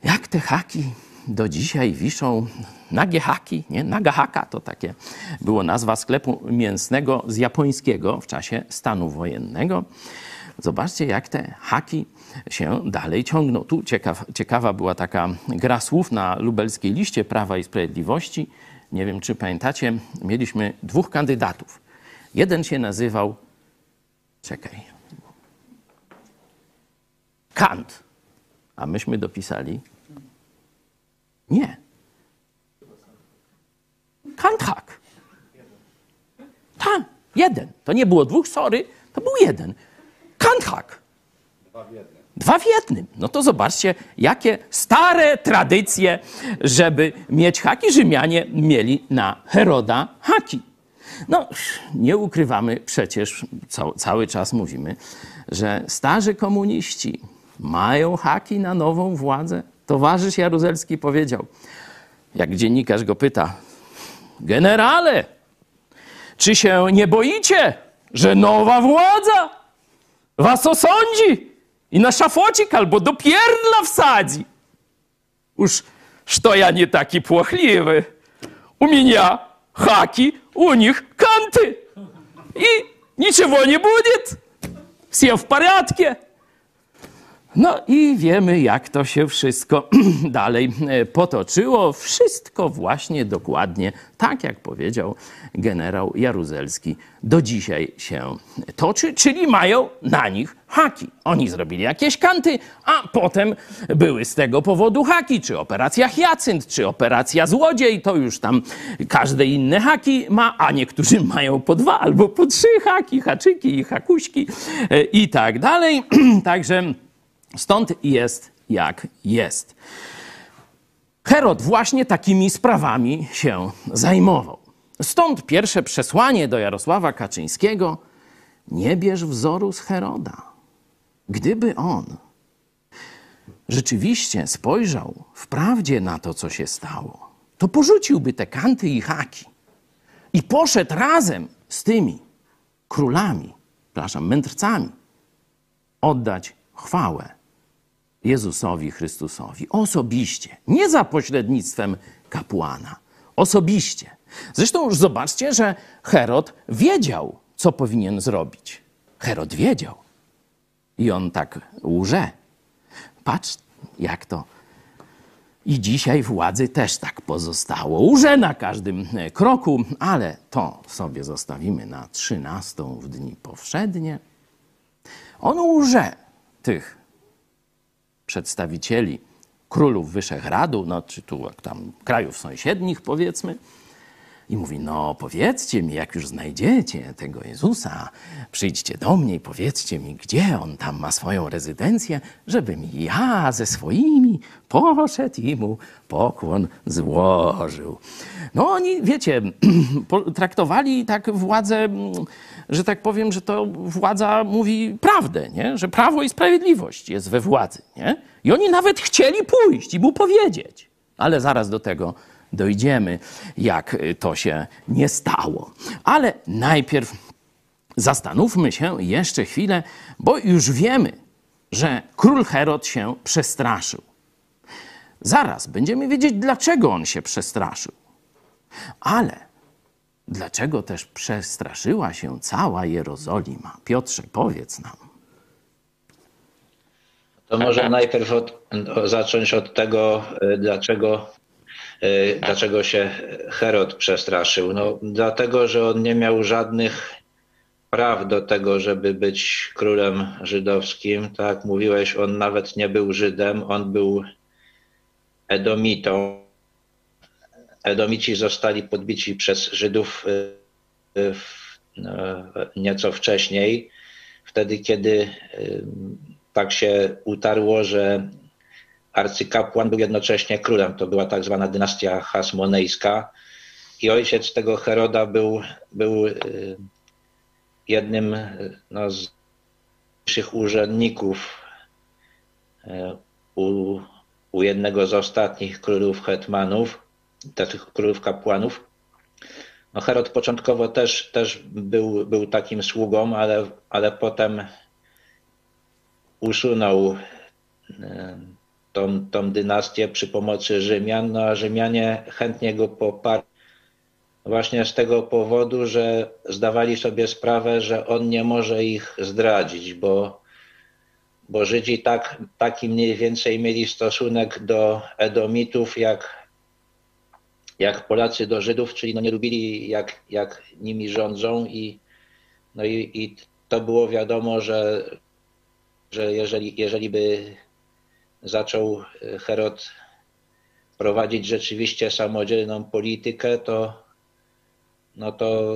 jak te haki do dzisiaj wiszą nagie haki, nie? Naga haka to takie było nazwa sklepu mięsnego z japońskiego w czasie stanu wojennego. Zobaczcie, jak te haki się dalej ciągną. Tu ciekaw, ciekawa była taka gra słów na lubelskiej liście Prawa i Sprawiedliwości. Nie wiem, czy pamiętacie, mieliśmy dwóch kandydatów. Jeden się nazywał, czekaj, Kant, a myśmy dopisali nie. Kanthak. Tam, jeden. To nie było dwóch, sorry, to był jeden. Kanthak. Dwa w jednym. No to zobaczcie, jakie stare tradycje, żeby mieć haki. Rzymianie mieli na Heroda haki. No, nie ukrywamy przecież, cały czas mówimy, że starzy komuniści mają haki na nową władzę. Towarzysz Jaruzelski powiedział, jak dziennikarz go pyta, generale, czy się nie boicie, że nowa władza was osądzi i na szafocik albo do pierdla wsadzi? Uż, что ja nie taki płochliwy. U mnie haki, u nich kanty. I niczego nie będzie. Все w порядке. No i wiemy, jak to się wszystko dalej e, potoczyło. Wszystko właśnie dokładnie tak, jak powiedział generał Jaruzelski, do dzisiaj się toczy, czyli mają na nich haki. Oni zrobili jakieś kanty, a potem były z tego powodu haki, czy operacja Hyacynt, czy operacja Złodziej, to już tam każde inne haki ma, a niektórzy mają po dwa albo po trzy haki, haczyki i hakuśki e, i tak dalej. Także Stąd jest jak jest. Herod właśnie takimi sprawami się zajmował. Stąd pierwsze przesłanie do Jarosława Kaczyńskiego: nie bierz wzoru z Heroda. Gdyby on rzeczywiście spojrzał wprawdzie na to, co się stało, to porzuciłby te kanty i haki i poszedł razem z tymi królami, przepraszam, mędrcami, oddać chwałę Jezusowi Chrystusowi osobiście, nie za pośrednictwem kapłana, osobiście. Zresztą już zobaczcie, że Herod wiedział, co powinien zrobić. Herod wiedział. I on tak łże. Patrz, jak to. I dzisiaj władzy też tak pozostało. Łże na każdym e, kroku, ale to sobie zostawimy na trzynastą w dni powszednie. On łże tych przedstawicieli królów Wyszehradu, no czy tu tam krajów sąsiednich powiedzmy, i mówi: No, powiedzcie mi, jak już znajdziecie tego Jezusa, przyjdźcie do mnie i powiedzcie mi, gdzie on tam ma swoją rezydencję, żebym ja ze swoimi poszedł i mu pokłon złożył. No, oni, wiecie, traktowali tak władzę, że tak powiem, że to władza mówi prawdę, nie? że prawo i sprawiedliwość jest we władzy. Nie? I oni nawet chcieli pójść i mu powiedzieć. Ale zaraz do tego dojdziemy, jak to się nie stało. Ale najpierw zastanówmy się jeszcze chwilę, bo już wiemy, że król Herod się przestraszył. Zaraz będziemy wiedzieć, dlaczego on się przestraszył. Ale dlaczego też przestraszyła się cała Jerozolima? Piotrze, powiedz nam. To może najpierw od, zacząć od tego, y, dlaczego Y, dlaczego się Herod przestraszył? No, dlatego, że on nie miał żadnych praw do tego, żeby być królem żydowskim. Tak mówiłeś, on nawet nie był Żydem, on był Edomitą. Edomici zostali podbici przez Żydów y, y, no, nieco wcześniej, wtedy kiedy tak się utarło, że arcykapłan był jednocześnie królem. To była tak zwana dynastia hasmonejska. I ojciec tego Heroda był, był y, jednym no, z najwyższych urzędników y, u, u jednego z ostatnich królów hetmanów, tych królów kapłanów. No Herod początkowo też, też był, był takim sługą, ale, ale potem usunął y, tą, tą dynastię przy pomocy Rzymian, no a Rzymianie chętnie go poparli właśnie z tego powodu, że zdawali sobie sprawę, że on nie może ich zdradzić, bo, bo Żydzi tak, taki mniej więcej mieli stosunek do Edomitów, jak, jak Polacy do Żydów, czyli no nie lubili, jak, jak nimi rządzą i, no i, i to było wiadomo, że, że jeżeli, jeżeli by zaczął e, Herod prowadzić rzeczywiście samodzielną politykę, to, no to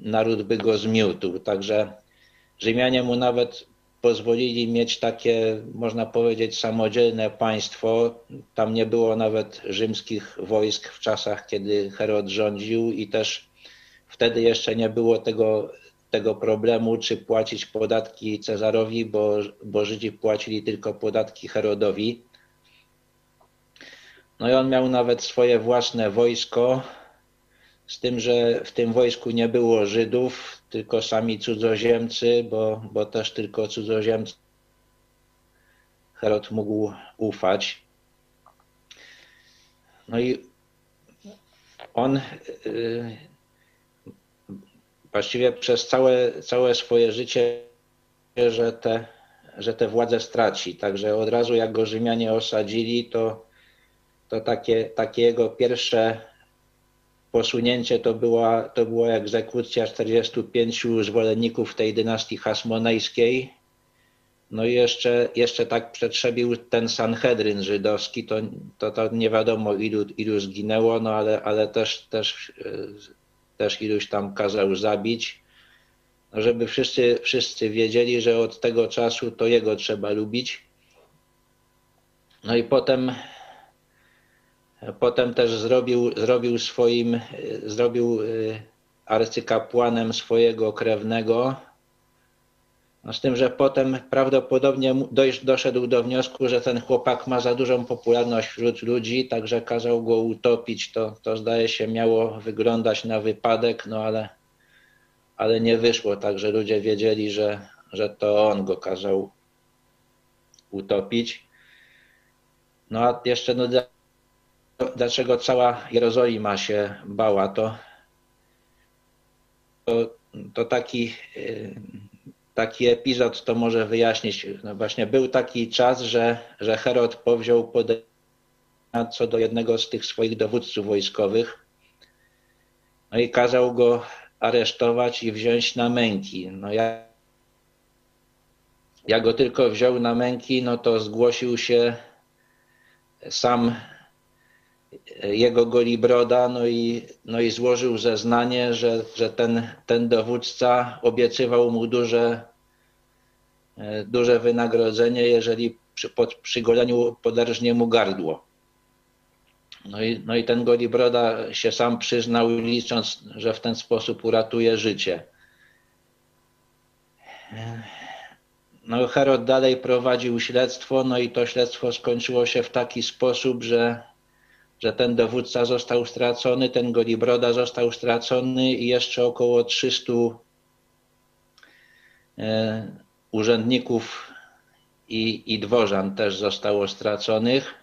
naród by go zmiótł. Także Rzymianie mu nawet pozwolili mieć takie, można powiedzieć, samodzielne państwo. Tam nie było nawet rzymskich wojsk w czasach, kiedy Herod rządził i też wtedy jeszcze nie było tego tego problemu, czy płacić podatki Cezarowi, bo, bo Żydzi płacili tylko podatki Herodowi. No i on miał nawet swoje własne wojsko, z tym, że w tym wojsku nie było Żydów, tylko sami cudzoziemcy, bo, bo też tylko cudzoziemcy Herod mógł ufać. No i on y, właściwie przez całe, całe swoje życie, że te, że te władze straci. Także od razu jak go Rzymianie osadzili, to, to takie, takie jego pierwsze posunięcie to była, to była egzekucja 45 zwolenników tej dynastii hasmonejskiej. No i jeszcze, jeszcze tak przetrzebił ten Sanhedryn żydowski, to, to, to nie wiadomo ilu, ilu zginęło, no ale, ale też, też też iluś tam kazał zabić, żeby wszyscy, wszyscy wiedzieli, że od tego czasu to jego trzeba lubić. No i potem, Potem też zrobił, zrobił swoim, zrobił y, arcykapłanem swojego krewnego. No z tym, że potem prawdopodobnie doszedł do wniosku, że ten chłopak ma za dużą popularność wśród ludzi, także kazał go utopić. To, to zdaje się miało wyglądać na wypadek, no ale, ale nie wyszło. Także ludzie wiedzieli, że, że to on go kazał utopić. No a jeszcze no, dlaczego cała Jerozolima się bała, to, to, to taki, y, taki epizod to może wyjaśnić. No właśnie był taki czas, że, że Herod powziął podejrzenia co do jednego z tych swoich dowódców wojskowych no i kazał go aresztować i wziąć na męki. No ja, jak go tylko wziął na męki, no to zgłosił się sam jego Golibroda, no i, no i złożył zeznanie, że, że ten, ten dowódca obiecywał mu duże, e, duże wynagrodzenie, jeżeli przy, po przygoleniu poderżnie mu gardło. No i, no i ten Golibroda się sam przyznał, licząc, że w ten sposób uratuje życie. No Herod dalej prowadził śledztwo, no i to śledztwo skończyło się w taki sposób, że, że ten dowódca został stracony, ten Golibroda został stracony i jeszcze około 300 e, urzędników i, i dworzan też zostało straconych.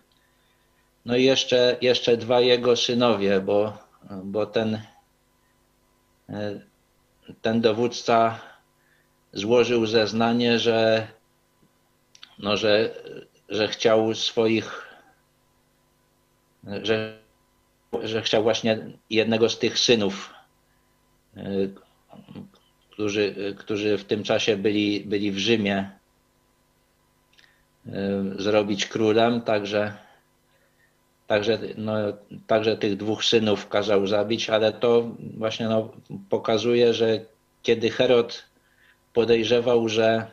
No i jeszcze, jeszcze dwa jego synowie, bo, bo ten, e, ten dowódca złożył zeznanie, że, no, że, że chciał swoich, że, że chciał właśnie jednego z tych synów, e, którzy, którzy w tym czasie byli, byli w Rzymie, e, zrobić królem, także, także, no, także tych dwóch synów kazał zabić, ale to właśnie no, pokazuje, że kiedy Herod podejrzewał, że,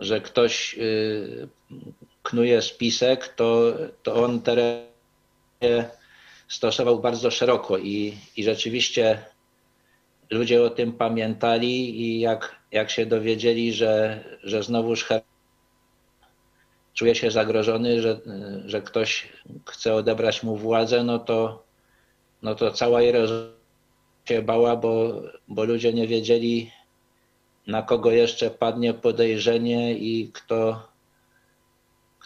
że ktoś y, knuje spisek, to, to on te ręce stosował bardzo szeroko i, i rzeczywiście ludzie o tym pamiętali i jak, jak się dowiedzieli, że, że znowuż czuje się zagrożony, że, że ktoś chce odebrać mu władzę, no to, no to cała Jerozolima się bała, bo, bo ludzie nie wiedzieli, na kogo jeszcze padnie podejrzenie i kto,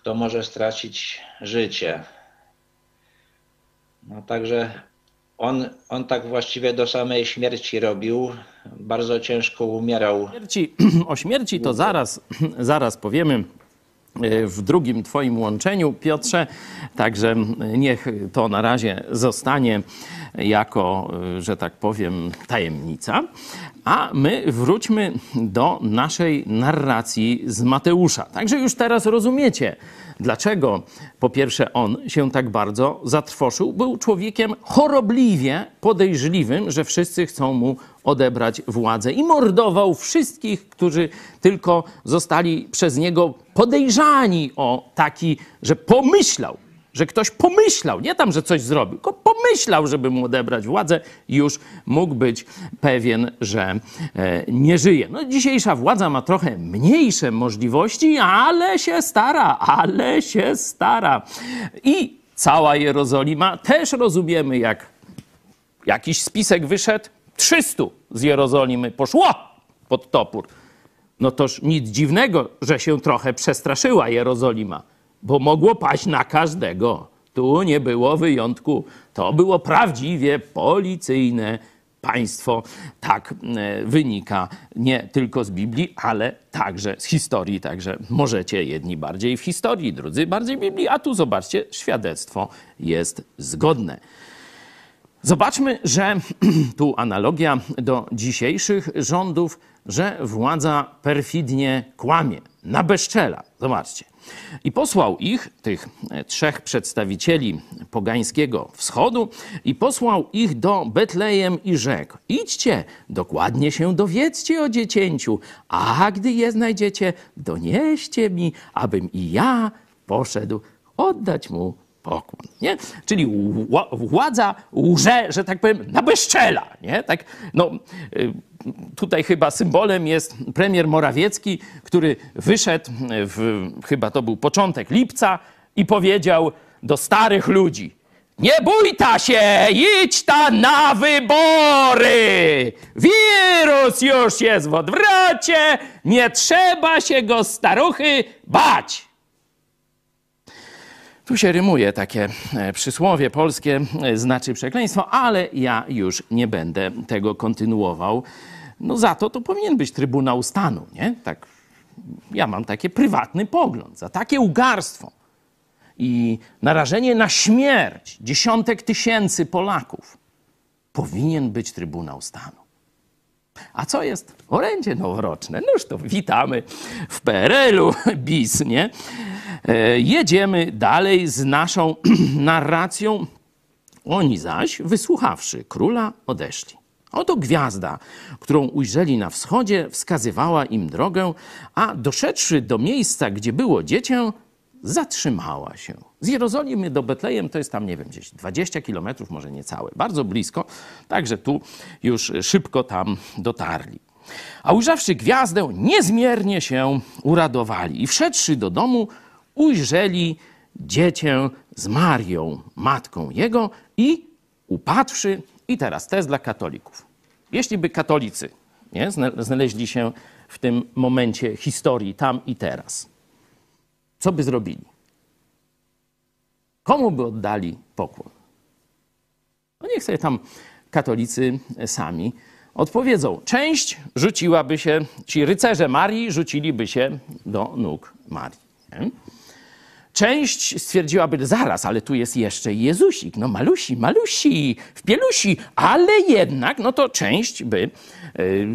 kto może stracić życie. No także on, on tak właściwie do samej śmierci robił. Bardzo ciężko umierał. Śmierci, o śmierci to zaraz, zaraz powiemy w drugim Twoim łączeniu, Piotrze. Także niech to na razie zostanie jako, e, że tak powiem, tajemnica. A my wróćmy do naszej narracji z Mateusza. Także już teraz rozumiecie, dlaczego po pierwsze on się tak bardzo zatrwoszył. Był człowiekiem chorobliwie podejrzliwym, że wszyscy chcą mu odebrać władzę i mordował wszystkich, którzy tylko zostali przez niego podejrzani o taki, że pomyślał, że ktoś pomyślał, nie tam, że coś zrobił, tylko pomyślał, żeby mu odebrać władzę, już mógł być pewien, że e, nie żyje. No, dzisiejsza władza ma trochę mniejsze możliwości, ale się stara, ale się stara. I cała Jerozolima też rozumiemy, jak jakiś spisek wyszedł, 300 z Jerozolimy poszło pod topór. No toż nic dziwnego, że się trochę przestraszyła Jerozolima bo mogło paść na każdego. Tu nie było wyjątku. To było prawdziwie policyjne państwo. Tak e, wynika nie tylko z Biblii, ale także z historii. Także możecie jedni bardziej w historii, drudzy bardziej w Biblii, a tu zobaczcie, świadectwo jest zgodne. Zobaczmy, że tu analogia do dzisiejszych rządów, że władza perfidnie kłamie, nabeszczela. Zobaczcie. I posłał ich, tych trzech przedstawicieli pogańskiego wschodu, i posłał ich do Betlejem i rzekł: Idźcie, dokładnie się dowiedzcie o dziecięciu, a gdy je znajdziecie, donieście mi, abym i ja poszedł oddać mu pokłon. Nie? Czyli ła- władza łże, że tak powiem, na bezczela. Nie? Tak, no, y, tutaj chyba symbolem jest premier Morawiecki, który wyszedł, w, chyba to był początek lipca, i powiedział do starych ludzi: Nie bój ta się, idź ta na wybory! Wirus już jest w odwrocie, nie trzeba się go staruchy bać. Tu się rymuje takie e, przysłowie polskie, e, znaczy przekleństwo, ale ja już nie będę tego kontynuował. No za to to powinien być Trybunał Stanu, nie? Tak, ja mam taki prywatny pogląd. Za takie ugarstwo i narażenie na śmierć dziesiątek tysięcy Polaków powinien być Trybunał Stanu. A co jest? Orędzie noworoczne. Noż to witamy w PRL-u, bis, nie? E, Jedziemy dalej z naszą narracją. Oni zaś, wysłuchawszy króla, odeszli. Oto gwiazda, którą ujrzeli na wschodzie, wskazywała im drogę, a doszedłszy do miejsca, gdzie było dziecię, zatrzymała się. Z Jerozolimy do Betlejem to jest tam, nie wiem, gdzieś 20 kilometrów, może niecałe, bardzo blisko, także tu już szybko tam dotarli. A ujrzawszy gwiazdę, niezmiernie się uradowali i wszedłszy do domu, ujrzeli dziecię z Marią, matką jego i upatrzszy, i teraz to jest dla katolików. Jeśli by katolicy nie, zna- znaleźli się w tym momencie historii tam i teraz, co by zrobili? Komu by oddali pokłon? No niech sobie tam katolicy sami odpowiedzą. Część rzuciłaby się, ci rycerze Marii rzuciliby się do nóg Marii. Nie? Część stwierdziłaby, zaraz, ale tu jest jeszcze Jezusik, no malusi, malusi, w pielusi, ale jednak, no to część by, y,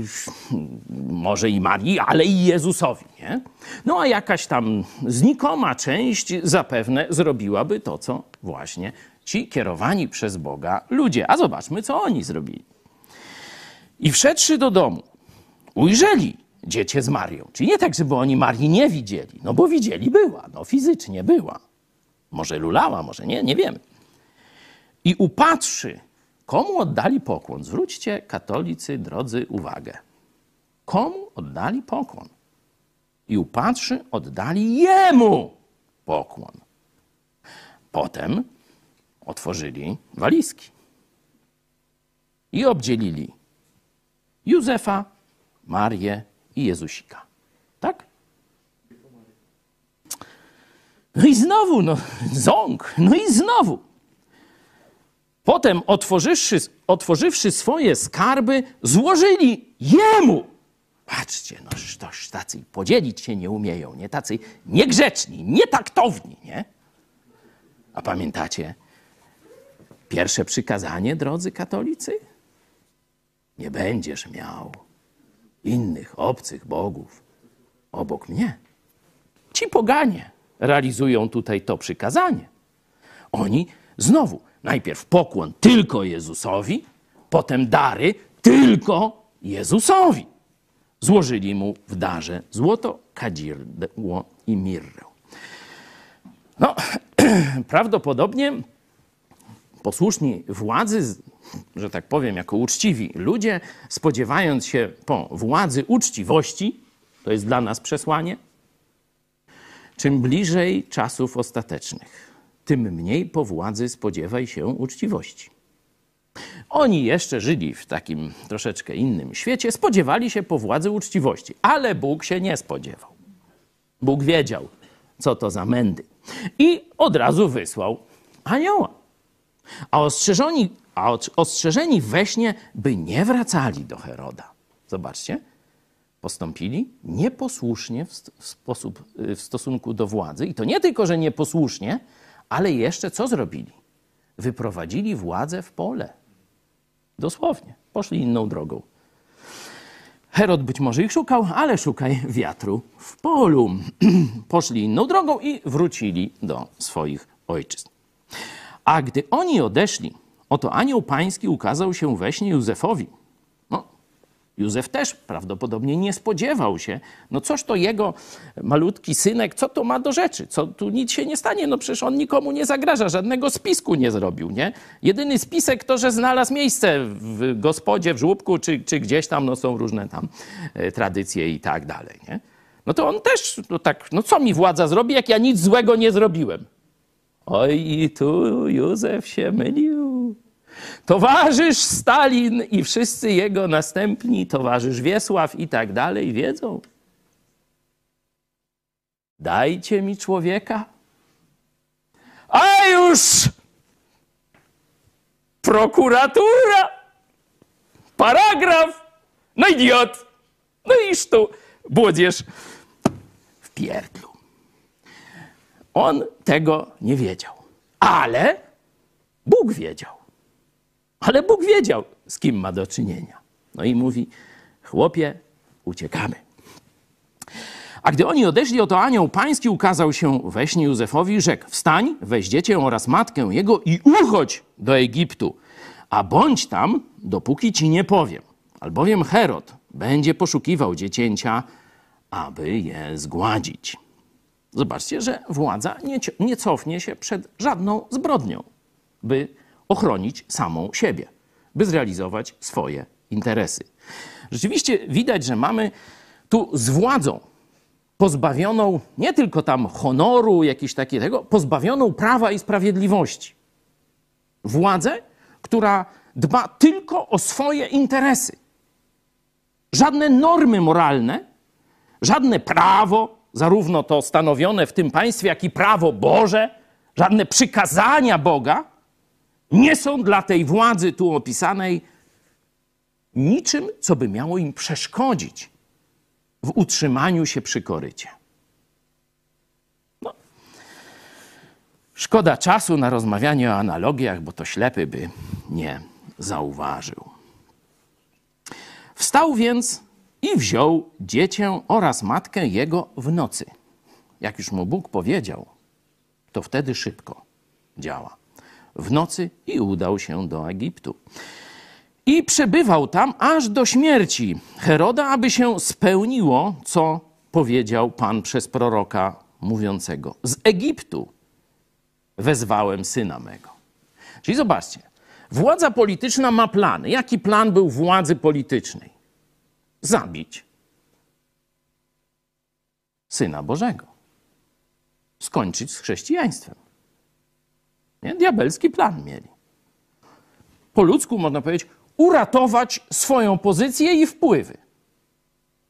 może i Marii, ale i Jezusowi, nie? No a jakaś tam znikoma część zapewne zrobiłaby to, co właśnie ci kierowani przez Boga ludzie. A zobaczmy, co oni zrobili. I wszedłszy do domu, ujrzeli dziecię z Marią. Czyli nie tak, żeby oni Marii nie widzieli, no bo widzieli była, no fizycznie była. Może lulała, może nie, nie wiemy. I upatrzy, komu oddali pokłon. Zwróćcie, katolicy, drodzy, uwagę. Komu oddali pokłon? I upatrzy, oddali jemu pokłon. Potem otworzyli walizki i obdzielili Józefa, Marię i Jezusika. Tak? No i znowu, no, ząg, no i znowu. Potem, otworzywszy, otworzywszy swoje skarby, złożyli jemu. Patrzcie, no toż tacy podzielić się nie umieją, nie? Tacy niegrzeczni, nietaktowni, nie? A pamiętacie pierwsze przykazanie, drodzy katolicy? Nie będziesz miał innych obcych bogów obok mnie. Ci poganie realizują tutaj to przykazanie. Oni znowu najpierw pokłon tylko Jezusowi, potem dary tylko Jezusowi. Złożyli mu w darze złoto, kadzidło i mirrę. No, prawdopodobnie posłuszni władzy, że tak powiem, jako uczciwi ludzie, spodziewając się po władzy uczciwości, to jest dla nas przesłanie, czym bliżej czasów ostatecznych, tym mniej po władzy spodziewaj się uczciwości. Oni jeszcze żyli w takim troszeczkę innym świecie, spodziewali się po władzy uczciwości, ale Bóg się nie spodziewał. Bóg wiedział, co to za mędy. I od razu wysłał anioła. A ostrzeżeni, a ostrzeżeni we śnie, by nie wracali do Heroda. Zobaczcie, postąpili nieposłusznie w, sposób, w stosunku do władzy. I to nie tylko, że nieposłusznie, ale jeszcze co zrobili? Wyprowadzili władzę w pole. Dosłownie. Poszli inną drogą. Herod być może ich szukał, ale szukaj wiatru w polu. Poszli inną drogą i wrócili do swoich ojczyzn. A gdy oni odeszli, oto anioł pański ukazał się we śnie Józefowi. No, Józef też prawdopodobnie nie spodziewał się, no coś to jego malutki synek, co to ma do rzeczy, co tu nic się nie stanie, no przecież on nikomu nie zagraża, żadnego spisku nie zrobił, nie? Jedyny spisek to, że znalazł miejsce w gospodzie, w żłobku, czy, czy gdzieś tam, no są różne tam e, tradycje i tak dalej, nie? No to on też, no tak, no co mi władza zrobi, jak ja nic złego nie zrobiłem? Oj, i tu Józef się mylił. Towarzysz Stalin i wszyscy jego następni, towarzysz Wiesław i tak dalej, wiedzą. Dajcie mi człowieka, a już prokuratura, paragraf, no idiot, no iż tu młodzież w pierdlu. On tego nie wiedział, ale Bóg wiedział. Ale Bóg wiedział, z kim ma do czynienia. No i mówi: Chłopie, uciekamy. A gdy oni odeszli, oto anioł pański ukazał się we śnie Józefowi i rzekł: Wstań, weź dziecię oraz matkę jego i uchodź do Egiptu, a bądź tam, dopóki ci nie powiem. Albowiem Herod będzie poszukiwał dziecięcia, aby je zgładzić. Zobaczcie, że władza nie, nie cofnie się przed żadną zbrodnią, by ochronić samą siebie, by zrealizować swoje interesy. Rzeczywiście widać, że mamy tu z władzą pozbawioną nie tylko tam honoru, jakiegoś takiego, pozbawioną prawa i sprawiedliwości. Władzę, która dba tylko o swoje interesy. Żadne normy moralne, żadne prawo, zarówno to stanowione w tym państwie, jak i prawo Boże, żadne przykazania Boga nie są dla tej władzy tu opisanej niczym, co by miało im przeszkodzić w utrzymaniu się przy korycie. No. Szkoda czasu na rozmawianie o analogiach, bo to ślepy by nie zauważył. Wstał więc i wziął dziecię oraz matkę jego w nocy. Jak już mu Bóg powiedział, to wtedy szybko działa w nocy i udał się do Egiptu. I przebywał tam aż do śmierci Heroda, aby się spełniło, co powiedział Pan przez proroka mówiącego: Z Egiptu wezwałem syna mego. Czyli zobaczcie, władza polityczna ma plany. Jaki plan był władzy politycznej? Zabić syna Bożego. Skończyć z chrześcijaństwem. Nie? Diabelski plan mieli. Po ludzku można powiedzieć, uratować swoją pozycję i wpływy.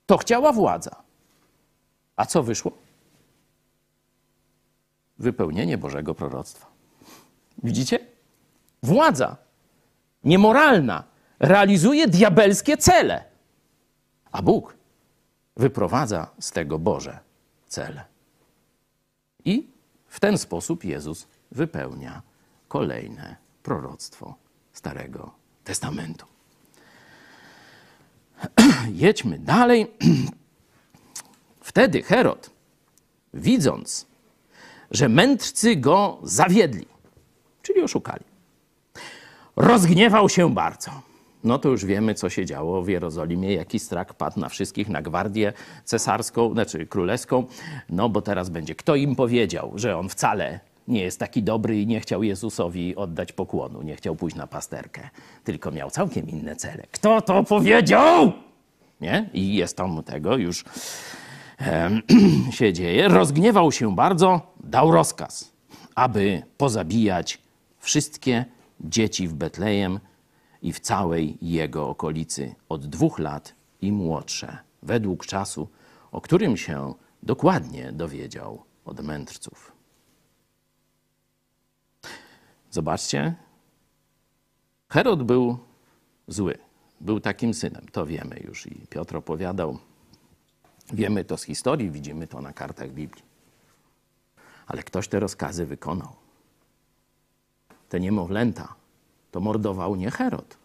To chciała władza. A co wyszło? Wypełnienie Bożego proroctwa. Widzicie? Władza niemoralna realizuje diabelskie cele, a Bóg wyprowadza z tego Boże cele. I w ten sposób Jezus wypełnia kolejne proroctwo Starego Testamentu. Jedźmy dalej. Wtedy Herod, widząc, że mędrcy go zawiedli, czyli oszukali, rozgniewał się bardzo. No to już wiemy, co się działo w Jerozolimie, jaki strach padł na wszystkich, na gwardię cesarską, znaczy królewską. No bo teraz będzie, kto im powiedział, że on wcale nie jest taki dobry i nie chciał Jezusowi oddać pokłonu, nie chciał pójść na pasterkę, tylko miał całkiem inne cele. Kto to powiedział? Nie? I jest tam tego już się dzieje. Rozgniewał się bardzo, dał rozkaz, aby pozabijać wszystkie dzieci w Betlejem i w całej jego okolicy od dwóch lat i młodsze, według czasu, o którym się dokładnie dowiedział od mędrców. Zobaczcie, Herod był zły, był takim synem, to wiemy już i Piotr opowiadał. Wiemy to z historii, widzimy to na kartach Biblii. Ale ktoś te rozkazy wykonał. Te niemowlęta to mordował nie Herod.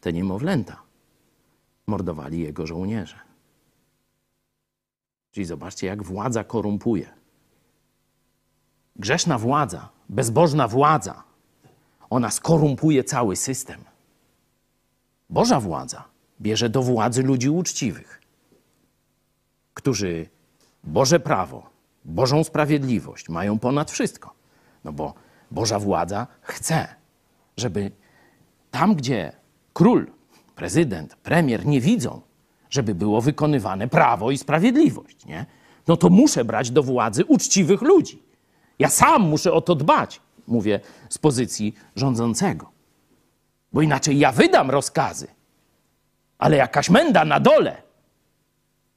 Te niemowlęta mordowali jego żołnierze. Czyli zobaczcie, jak władza korumpuje. Grzeszna władza, bezbożna władza, ona skorumpuje cały system. Boża władza bierze do władzy ludzi uczciwych, którzy Boże prawo, Bożą sprawiedliwość mają ponad wszystko. No bo Boża władza chce, żeby tam, gdzie król, prezydent, premier nie widzą, żeby było wykonywane prawo i sprawiedliwość, nie? No to muszę brać do władzy uczciwych ludzi. Ja sam muszę o to dbać, mówię z pozycji rządzącego. Bo inaczej ja wydam rozkazy, ale jakaś menda na dole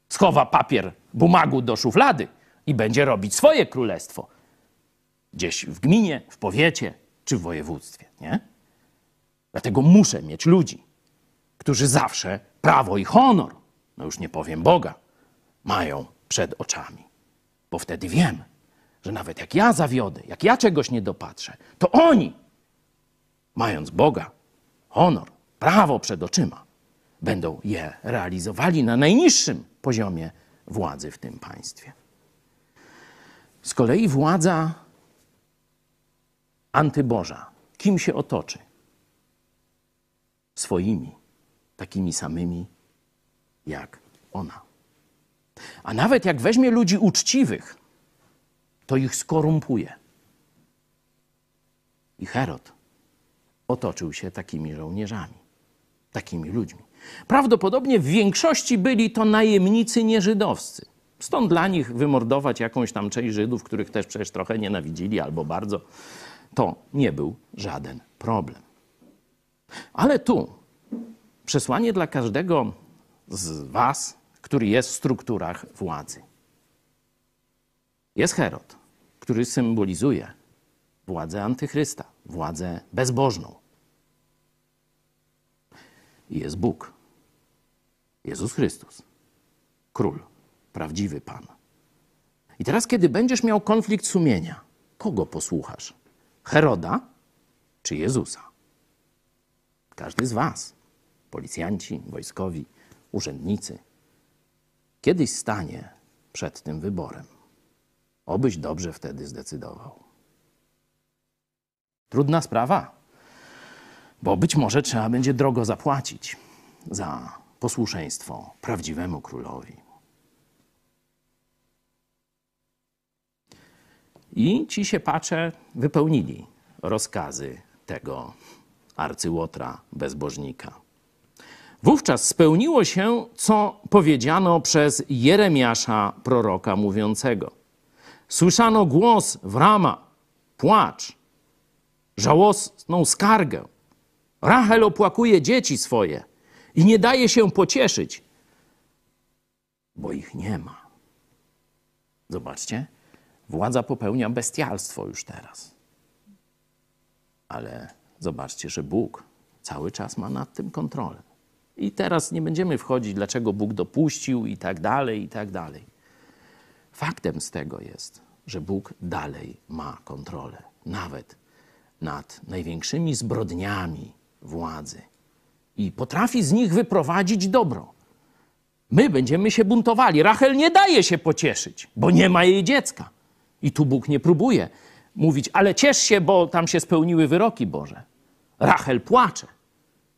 schowa papier bumagu do szuflady i będzie robić swoje królestwo. Gdzieś w gminie, w powiecie czy w województwie, nie? Dlatego muszę mieć ludzi, którzy zawsze prawo i honor, no już nie powiem Boga, mają przed oczami. Bo wtedy wiem, że nawet jak ja zawiodę, jak ja czegoś nie dopatrzę, to oni, mając Boga, honor, prawo przed oczyma, będą je realizowali na najniższym poziomie władzy w tym państwie. Z kolei władza antyboża, kim się otoczy? Swoimi, takimi samymi jak ona. A nawet jak weźmie ludzi uczciwych, to ich skorumpuje. I Herod otoczył się takimi żołnierzami, takimi ludźmi. Prawdopodobnie w większości byli to najemnicy nieżydowscy. Stąd dla nich wymordować jakąś tam część Żydów, których też przecież trochę nienawidzili albo bardzo, to nie był żaden problem. Ale tu przesłanie dla każdego z Was, który jest w strukturach władzy. Jest Herod, który symbolizuje władzę antychrysta, władzę bezbożną. I jest Bóg, Jezus Chrystus, król, prawdziwy Pan. I teraz, kiedy będziesz miał konflikt sumienia, kogo posłuchasz? Heroda czy Jezusa? Każdy z Was, policjanci, wojskowi, urzędnicy, kiedyś stanie przed tym wyborem. Obyś dobrze wtedy zdecydował. Trudna sprawa, bo być może trzeba będzie drogo zapłacić za posłuszeństwo prawdziwemu królowi. I ci się pacze wypełnili rozkazy tego arcyłotra bezbożnika. Wówczas spełniło się, co powiedziano przez Jeremiasza, proroka mówiącego. Słyszano głos w rama, płacz, żałosną skargę. Rachel opłakuje dzieci swoje i nie daje się pocieszyć, bo ich nie ma. Zobaczcie, władza popełnia bestialstwo już teraz. Ale zobaczcie, że Bóg cały czas ma nad tym kontrolę. I teraz nie będziemy wchodzić, dlaczego Bóg dopuścił i tak dalej, i tak dalej. Faktem z tego jest, że Bóg dalej ma kontrolę, nawet nad największymi zbrodniami władzy i potrafi z nich wyprowadzić dobro. My będziemy się buntowali. Rachel nie daje się pocieszyć, bo nie ma jej dziecka. I tu Bóg nie próbuje mówić, ale ciesz się, bo tam się spełniły wyroki Boże. Rachel płacze.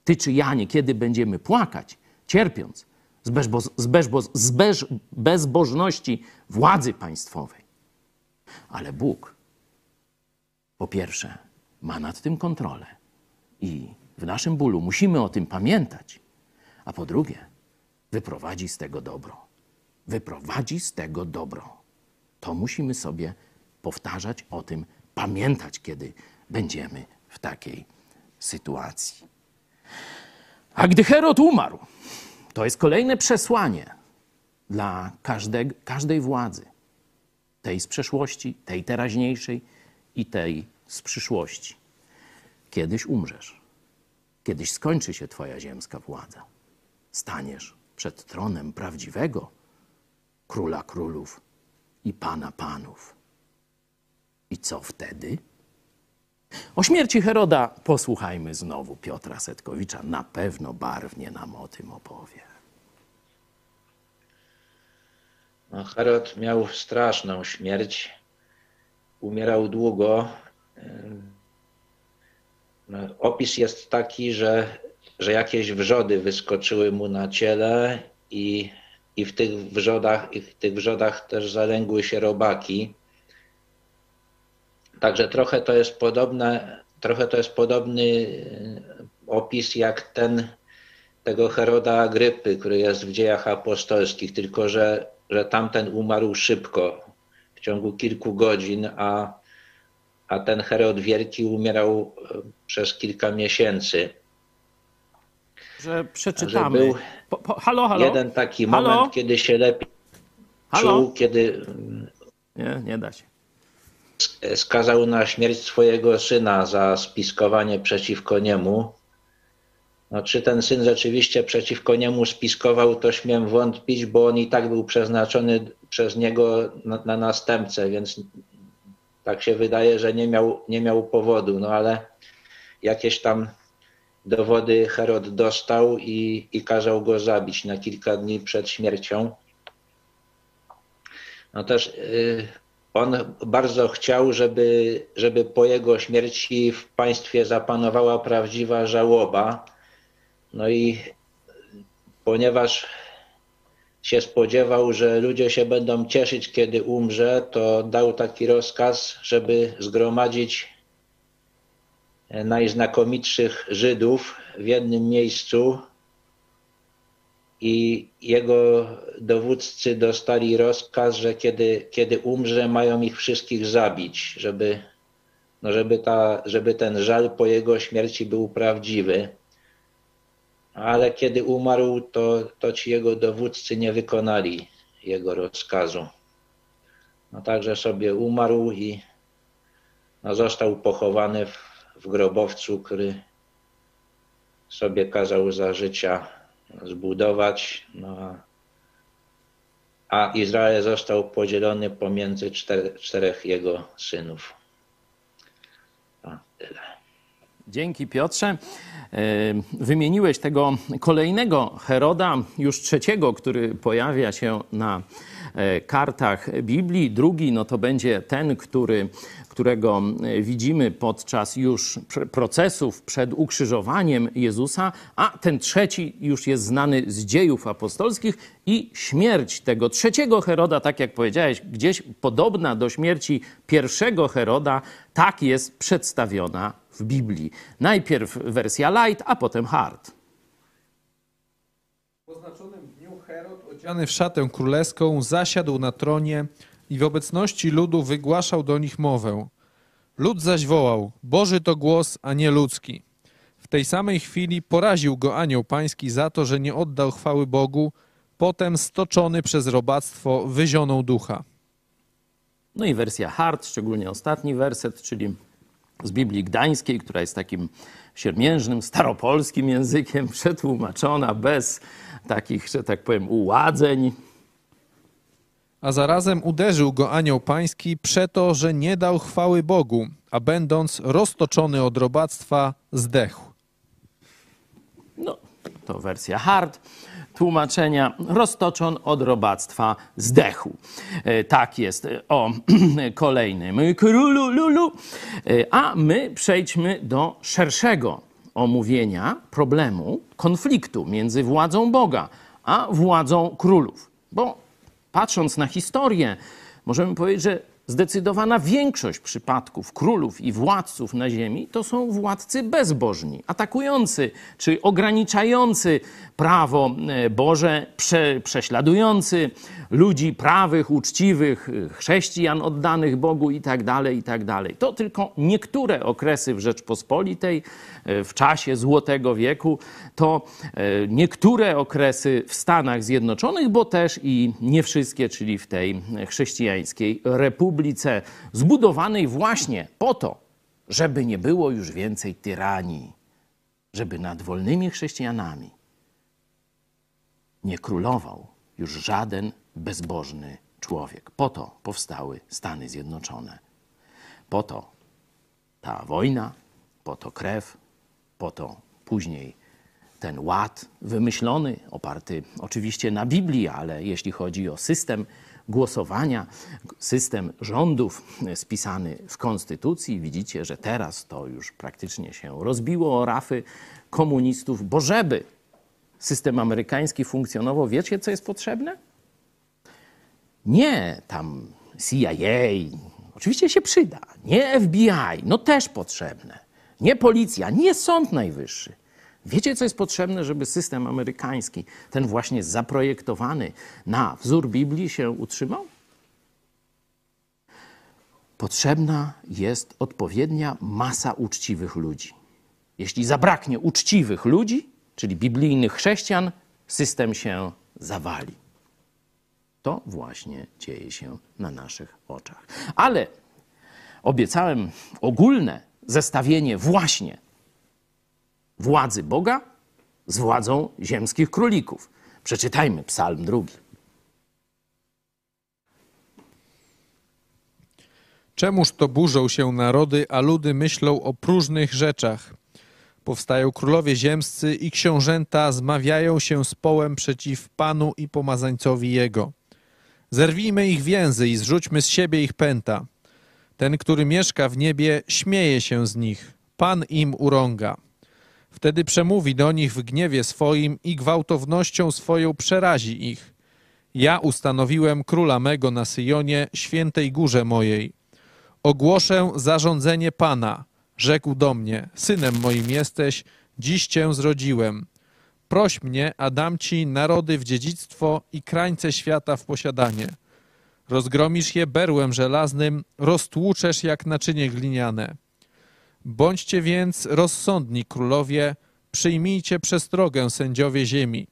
Ty czy ja niekiedy będziemy płakać, cierpiąc z, z, z bez, bezbożności władzy państwowej. Ale Bóg, po pierwsze, ma nad tym kontrolę i w naszym bólu musimy o tym pamiętać, a po drugie, wyprowadzi z tego dobro. Wyprowadzi z tego dobro. To musimy sobie powtarzać o tym, pamiętać, kiedy będziemy w takiej sytuacji. A gdy Herod umarł, to jest kolejne przesłanie dla każdej, każdej władzy, tej z przeszłości, tej teraźniejszej i tej z przyszłości. Kiedyś umrzesz, kiedyś skończy się Twoja ziemska władza. Staniesz przed tronem prawdziwego króla królów i pana panów. I co wtedy? O śmierci Heroda posłuchajmy znowu Piotra Setkowicza. Na pewno barwnie nam o tym opowie. No, Herod miał straszną śmierć. Umierał długo. No, opis jest taki, że że jakieś wrzody wyskoczyły mu na ciele i, i w tych wrzodach, i w tych wrzodach też zalęgły się robaki. Także trochę to jest podobne, trochę to jest podobny e, opis jak ten tego Heroda Agrypy, który jest w dziejach apostolskich, tylko że, że tamten umarł szybko, w ciągu kilku godzin, a, a ten Herod Wielki umierał e, przez kilka miesięcy. Że przeczytamy. Że był po, po, halo, halo? jeden taki halo? moment, kiedy się lepiej Halo? czuł, kiedy Nie, nie da się. Skazał na śmierć swojego syna za spiskowanie przeciwko niemu. No, czy ten syn rzeczywiście przeciwko niemu spiskował, to śmiem wątpić, bo on i tak był przeznaczony przez niego na, na następcę, więc tak się wydaje, że nie miał, nie miał powodu, no ale jakieś tam dowody Herod dostał i, i kazał go zabić na kilka dni przed śmiercią. No też y, on bardzo chciał, żeby, żeby po jego śmierci w państwie zapanowała prawdziwa żałoba. No i ponieważ się spodziewał, że ludzie się będą cieszyć, kiedy umrze, to dał taki rozkaz, żeby zgromadzić najznakomitszych Żydów w jednym miejscu i jego dowódcy dostali rozkaz, że kiedy, kiedy umrze, mają ich wszystkich zabić, żeby, no żeby, ta, żeby ten żal po jego śmierci był prawdziwy. Ale kiedy umarł, to, to ci jego dowódcy nie wykonali jego rozkazu. No także sobie umarł i no został pochowany w, w grobowcu, który sobie kazał za życia zbudować. No, a Izrael został podzielony pomiędzy czter, czterech jego synów. A, tyle. Dzięki Piotrze. E, Wymieniłeś tego kolejnego Heroda, już trzeciego, który pojawia się na kartach Biblii. Drugi no to będzie ten, który, którego e, widzimy podczas już pr- procesów przed ukrzyżowaniem Jezusa, a ten trzeci już jest znany z dziejów apostolskich i śmierć tego trzeciego Heroda, tak jak powiedziałeś, gdzieś podobna do śmierci pierwszego Heroda, tak jest przedstawiona w Biblii. Najpierw wersja light, a potem hard. W oznaczonym dniu Herod, odziany w szatę królewską, zasiadł na tronie i w obecności ludu wygłaszał do nich mowę. Lud zaś wołał: Boży to głos, a nie ludzki. W tej samej chwili poraził go anioł pański za to, że nie oddał chwały Bogu, potem stoczony przez robactwo wyzionął ducha. No i wersja hard, szczególnie ostatni werset, czyli z Biblii Gdańskiej, która jest takim siermiężnym, staropolskim językiem, przetłumaczona bez takich, że tak powiem, uładzeń. A zarazem uderzył go anioł pański przeto, że nie dał chwały Bogu, a będąc roztoczony od robactwa, zdechł. No, to wersja hard tłumaczenia. Roztoczon od robactwa zdechł. E, Tak jest o kolejnym królu lulu. E, A my przejdźmy do szerszego omówienia problemu konfliktu między władzą Boga a władzą królów. Bo patrząc na historię, możemy powiedzieć, że zdecydowana większość przypadków królów i władców na ziemi to są władcy bezbożni, atakujący czy ograniczający prawo e, Boże, prze, prześladujący ludzi prawych, uczciwych, e, chrześcijan oddanych Bogu i tak dalej, i tak. To tylko niektóre okresy w Rzeczpospolitej w czasie Złotego Wieku, to e, niektóre okresy w Stanach Zjednoczonych, bo też i nie wszystkie, czyli w tej chrześcijańskiej republice, zbudowanej właśnie po to, żeby nie było już więcej tyranii, żeby nad wolnymi chrześcijanami nie królował już żaden bezbożny człowiek. Po to powstały Stany Zjednoczone. Po to ta wojna, po to krew, po to później ten ład wymyślony, oparty oczywiście na Biblii, ale jeśli chodzi o system głosowania, system rządów spisany w konstytucji, widzicie, że teraz to już praktycznie się rozbiło o rafy komunistów, bo żeby system amerykański funkcjonował, wiecie, co jest potrzebne? Nie tam CIA, oczywiście się przyda, nie FBI, no też potrzebne, nie policja, nie Sąd Najwyższy. Wiecie, co jest potrzebne, żeby system amerykański, ten właśnie zaprojektowany na wzór Biblii, się utrzymał? Potrzebna jest odpowiednia masa uczciwych ludzi. Jeśli zabraknie uczciwych ludzi, czyli biblijnych chrześcijan, system się zawali. To właśnie dzieje się na naszych oczach. Ale obiecałem ogólne zestawienie właśnie władzy Boga z władzą ziemskich królików. Przeczytajmy Psalm drugi. Czemuż to burzą się narody, a ludy myślą o próżnych rzeczach? Powstają królowie ziemscy i książęta zmawiają się z połem przeciw Panu i pomazańcowi Jego. Zerwijmy ich więzy i zrzućmy z siebie ich pęta. Ten, który mieszka w niebie, śmieje się z nich. Pan im urąga. Wtedy przemówi do nich w gniewie swoim i gwałtownością swoją przerazi ich. Ja ustanowiłem króla mego na Syjonie, świętej górze mojej. Ogłoszę zarządzenie Pana. Rzekł do mnie, synem moim jesteś, dziś cię zrodziłem. Proś mnie, a dam ci narody w dziedzictwo i krańce świata w posiadanie. Rozgromisz je berłem żelaznym, roztłuczesz jak naczynie gliniane. Bądźcie więc rozsądni, królowie, przyjmijcie przestrogę, sędziowie ziemi.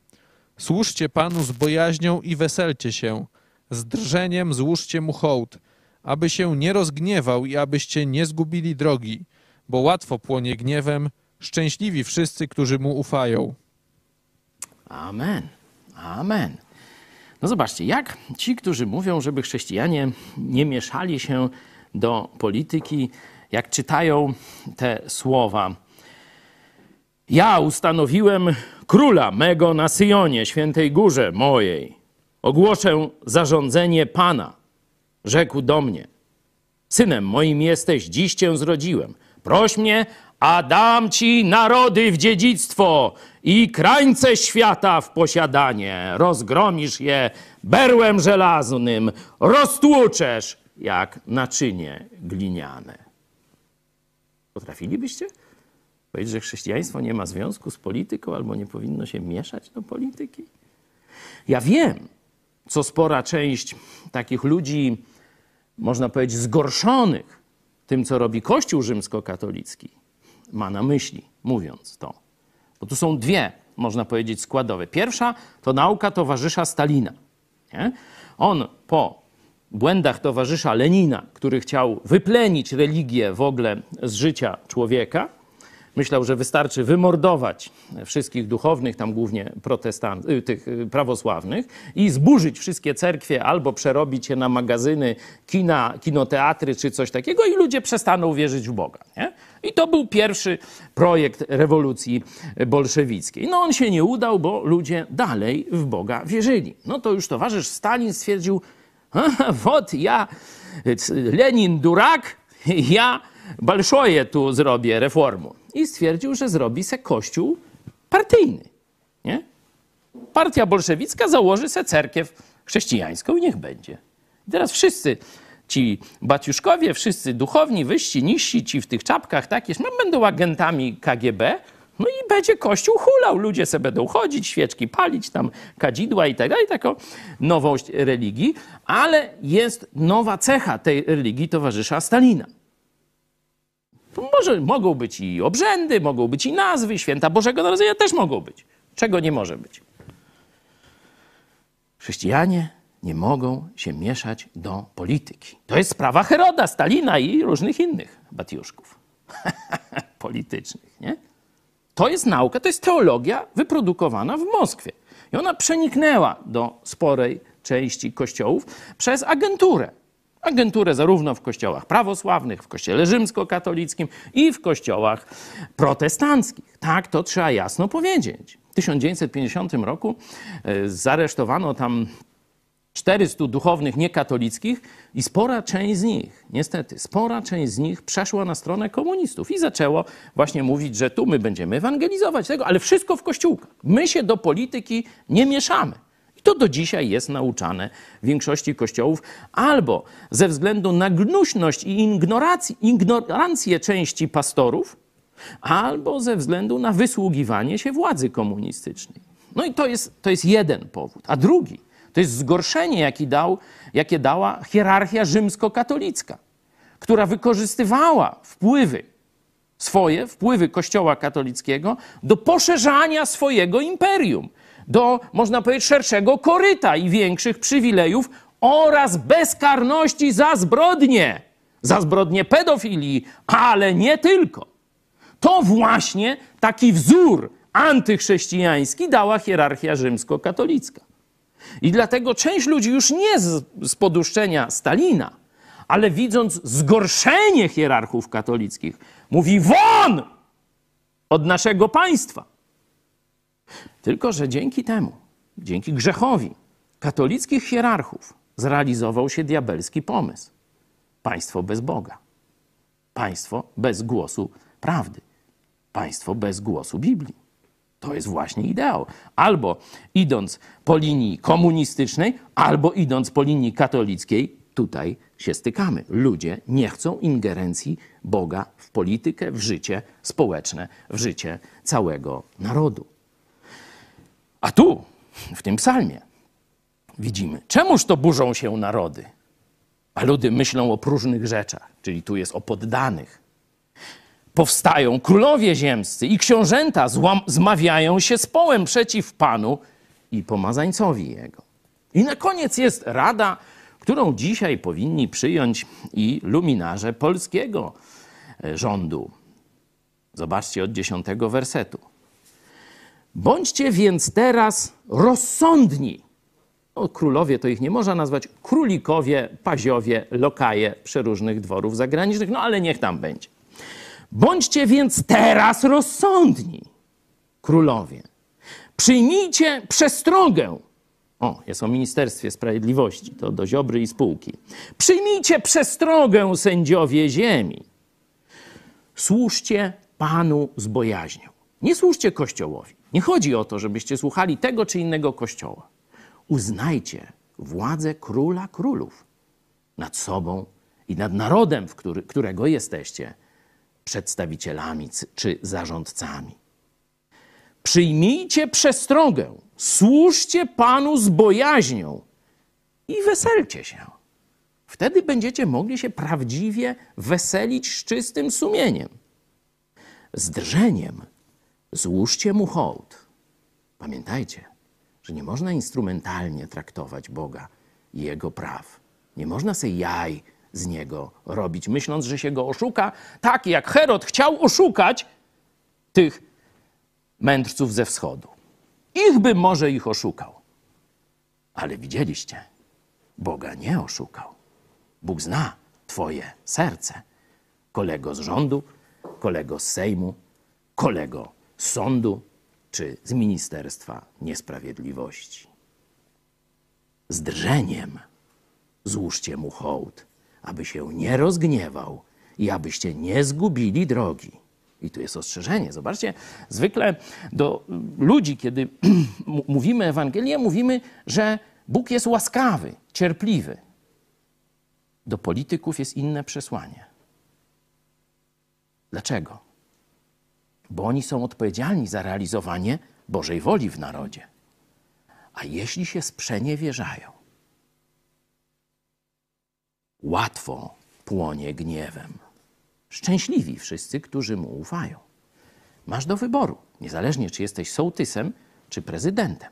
Służcie Panu z bojaźnią i weselcie się. Z drżeniem złóżcie mu hołd, aby się nie rozgniewał i abyście nie zgubili drogi, bo łatwo płonie gniewem, szczęśliwi wszyscy, którzy mu ufają. Amen. Amen. No zobaczcie, jak ci, którzy mówią, żeby chrześcijanie nie mieszali się do polityki, jak czytają te słowa. Ja ustanowiłem króla mego na Syjonie, świętej górze mojej. Ogłoszę zarządzenie Pana. Rzekł do mnie: Synem moim jesteś, dziś cię zrodziłem. Proś mnie, a dam ci narody w dziedzictwo i krańce świata w posiadanie. Rozgromisz je berłem żelaznym, roztłuczesz jak naczynie gliniane. Potrafilibyście powiedzieć, że chrześcijaństwo nie ma związku z polityką albo nie powinno się mieszać do polityki? Ja wiem, co spora część takich ludzi, można powiedzieć, zgorszonych tym, co robi Kościół rzymskokatolicki, ma na myśli, mówiąc to. Bo tu są dwie, można powiedzieć, składowe. Pierwsza to nauka towarzysza Stalina. Nie? On po błędach towarzysza Lenina, który chciał wyplenić religię w ogóle z życia człowieka, myślał, że wystarczy wymordować wszystkich duchownych, tam głównie protestant, y, tych y, prawosławnych, i zburzyć wszystkie cerkwie albo przerobić je na magazyny, kina, kinoteatry czy coś takiego, i ludzie przestaną wierzyć w Boga. Nie? I to był pierwszy projekt rewolucji bolszewickiej. No on się nie udał, bo ludzie dalej w Boga wierzyli. No to już towarzysz Stalin stwierdził, Wot ja, Lenin durak, ja balszoje tu zrobię reformu. I stwierdził, że zrobi se kościół partyjny. Nie? Partia bolszewicka założy se cerkiew chrześcijańską i niech będzie. I teraz wszyscy ci baciuszkowie, wszyscy duchowni, wyżsi, niżsi, ci w tych czapkach takież, no, będą agentami KGB, no i będzie kościół hulał. Ludzie sobie będą chodzić, świeczki palić, tam kadzidła i tak dalej. Taką nowość religii. Ale jest nowa cecha tej religii towarzysza Stalina. Może mogą być i obrzędy, mogą być i nazwy, święta Bożego Narodzenia też mogą być. Czego nie może być? Chrześcijanie nie mogą się mieszać do polityki. To jest sprawa Heroda, Stalina i różnych innych batiuszków politycznych, nie? To jest nauka, to jest teologia wyprodukowana w Moskwie. I ona przeniknęła do sporej części kościołów przez agenturę. Agenturę zarówno w kościołach prawosławnych, w kościele rzymskokatolickim i w kościołach protestanckich. Tak, to trzeba jasno powiedzieć. W 1950 roku e, zaresztowano tam 400 duchownych niekatolickich i spora część z nich, niestety, spora część z nich przeszła na stronę komunistów i zaczęło właśnie mówić, że tu my będziemy ewangelizować tego, ale wszystko w kościółkach. My się do polityki nie mieszamy. To do dzisiaj jest nauczane w większości kościołów, albo ze względu na gnuśność i ignorancję części pastorów, albo ze względu na wysługiwanie się władzy komunistycznej. No i to jest, to jest jeden powód. A drugi to jest zgorszenie, jaki dał, jakie dała hierarchia rzymskokatolicka, która wykorzystywała wpływy swoje, wpływy Kościoła katolickiego do poszerzania swojego imperium, do, można powiedzieć, szerszego koryta i większych przywilejów oraz bezkarności za zbrodnie, za zbrodnie pedofilii, ale nie tylko. To właśnie taki wzór antychrześcijański dała hierarchia rzymskokatolicka. I dlatego część ludzi już nie z, z poduszczenia Stalina, ale widząc zgorszenie hierarchów katolickich, mówi won od naszego państwa. Tylko, że dzięki temu, dzięki grzechowi katolickich hierarchów, zrealizował się diabelski pomysł. Państwo bez Boga. Państwo bez głosu prawdy. Państwo bez głosu Biblii. To jest właśnie ideał. Albo idąc po linii komunistycznej, albo idąc po linii katolickiej, tutaj się stykamy. Ludzie nie chcą ingerencji Boga w politykę, w życie społeczne, w życie całego narodu. A tu, w tym psalmie, widzimy, czemuż to burzą się narody? A ludy myślą o próżnych rzeczach, czyli tu jest o poddanych. Powstają królowie ziemscy i książęta złam, zmawiają się z połem przeciw Panu i pomazańcowi Jego. I na koniec jest rada, którą dzisiaj powinni przyjąć i luminarze polskiego e, rządu. Zobaczcie od dziesiątego wersetu. Bądźcie więc teraz rozsądni. O, królowie to ich nie można nazwać. Królikowie, paziowie, lokaje przeróżnych dworów zagranicznych, no ale niech tam będzie. Bądźcie więc teraz rozsądni, królowie. Przyjmijcie przestrogę. O, jest o Ministerstwie Sprawiedliwości, to do Ziobry i spółki. Przyjmijcie przestrogę, sędziowie ziemi. Służcie Panu z bojaźnią. Nie służcie Kościołowi. Nie chodzi o to, żebyście słuchali tego czy innego Kościoła. Uznajcie władzę Króla Królów nad sobą i nad narodem, który, którego jesteście przedstawicielami czy zarządcami. Przyjmijcie przestrogę, służcie Panu z bojaźnią i weselcie się. Wtedy będziecie mogli się prawdziwie weselić z czystym sumieniem. Z drżeniem złóżcie mu hołd. Pamiętajcie, że nie można instrumentalnie traktować Boga i Jego praw. Nie można sobie jaj z niego robić, myśląc, że się go oszuka, tak jak Herod chciał oszukać tych mędrców ze wschodu. Ich by może ich oszukał. Ale widzieliście, Boga nie oszukał. Bóg zna Twoje serce. Kolego z rządu, kolego z Sejmu, kolego z sądu czy z Ministerstwa Niesprawiedliwości. Z drżeniem złóżcie mu hołd aby się nie rozgniewał i abyście nie zgubili drogi. I tu jest ostrzeżenie. Zobaczcie, zwykle do ludzi, kiedy mówimy Ewangelię, mówimy, że Bóg jest łaskawy, cierpliwy. Do polityków jest inne przesłanie. Dlaczego? Bo oni są odpowiedzialni za realizowanie Bożej woli w narodzie. A jeśli się sprzeniewierzają, łatwo płonie gniewem. Szczęśliwi wszyscy, którzy mu ufają. Masz do wyboru, niezależnie czy jesteś sołtysem, czy prezydentem.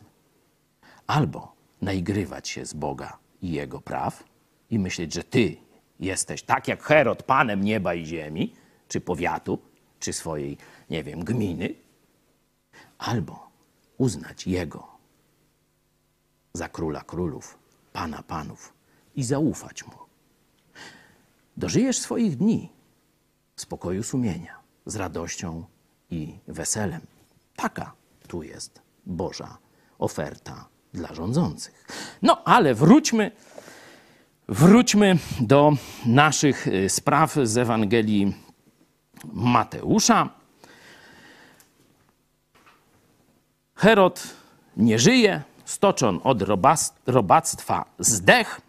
Albo naigrywać się z Boga i Jego praw i myśleć, że ty jesteś tak jak Herod, panem nieba i ziemi, czy powiatu, czy swojej, nie wiem, gminy, albo uznać Jego za króla królów, pana panów i zaufać mu dożyjesz swoich dni w spokoju sumienia, z radością i weselem. Taka tu jest Boża oferta dla rządzących. No ale wróćmy, wróćmy do naszych y, spraw z Ewangelii Mateusza. Herod nie żyje, stoczon od robactwa zdech.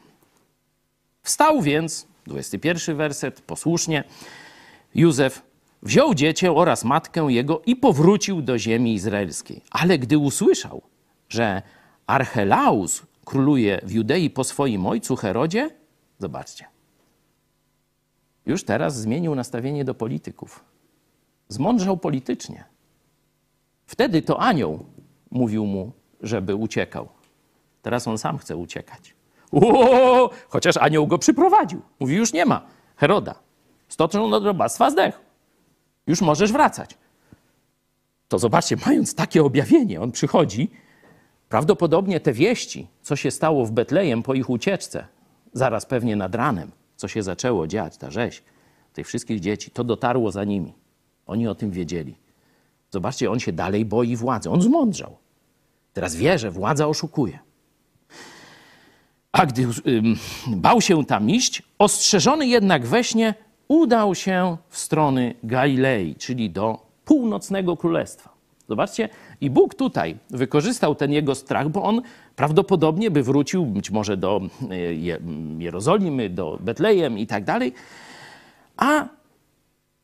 Wstał więc, 21 werset, posłusznie, Józef wziął dziecię oraz matkę jego i powrócił do ziemi izraelskiej. Ale gdy usłyszał, że Archelaus króluje w Judei po swoim ojcu Herodzie, zobaczcie, już teraz zmienił nastawienie do polityków. Zmądrzał politycznie. Wtedy to anioł mówił mu, żeby uciekał. Teraz on sam chce uciekać. Uuu, chociaż anioł go przyprowadził. Mówi, już nie ma Heroda. Stoczą do robactwa zdechł. Już możesz wracać. To zobaczcie, mając takie objawienie, on przychodzi. Prawdopodobnie te wieści, co się stało w Betlejem po ich ucieczce, zaraz pewnie nad ranem, co się zaczęło dziać, ta rzeź tych wszystkich dzieci, to dotarło za nimi. Oni o tym wiedzieli. Zobaczcie, on się dalej boi władzy. On zmądrzał. Teraz wie, że władza oszukuje. A gdy ym, bał się tam iść, ostrzeżony jednak we śnie, udał się w strony Galilei, czyli do północnego królestwa. Zobaczcie, i Bóg tutaj wykorzystał ten jego strach, bo on prawdopodobnie by wrócił być może do Je- Jerozolimy, do Betlejem i tak dalej. A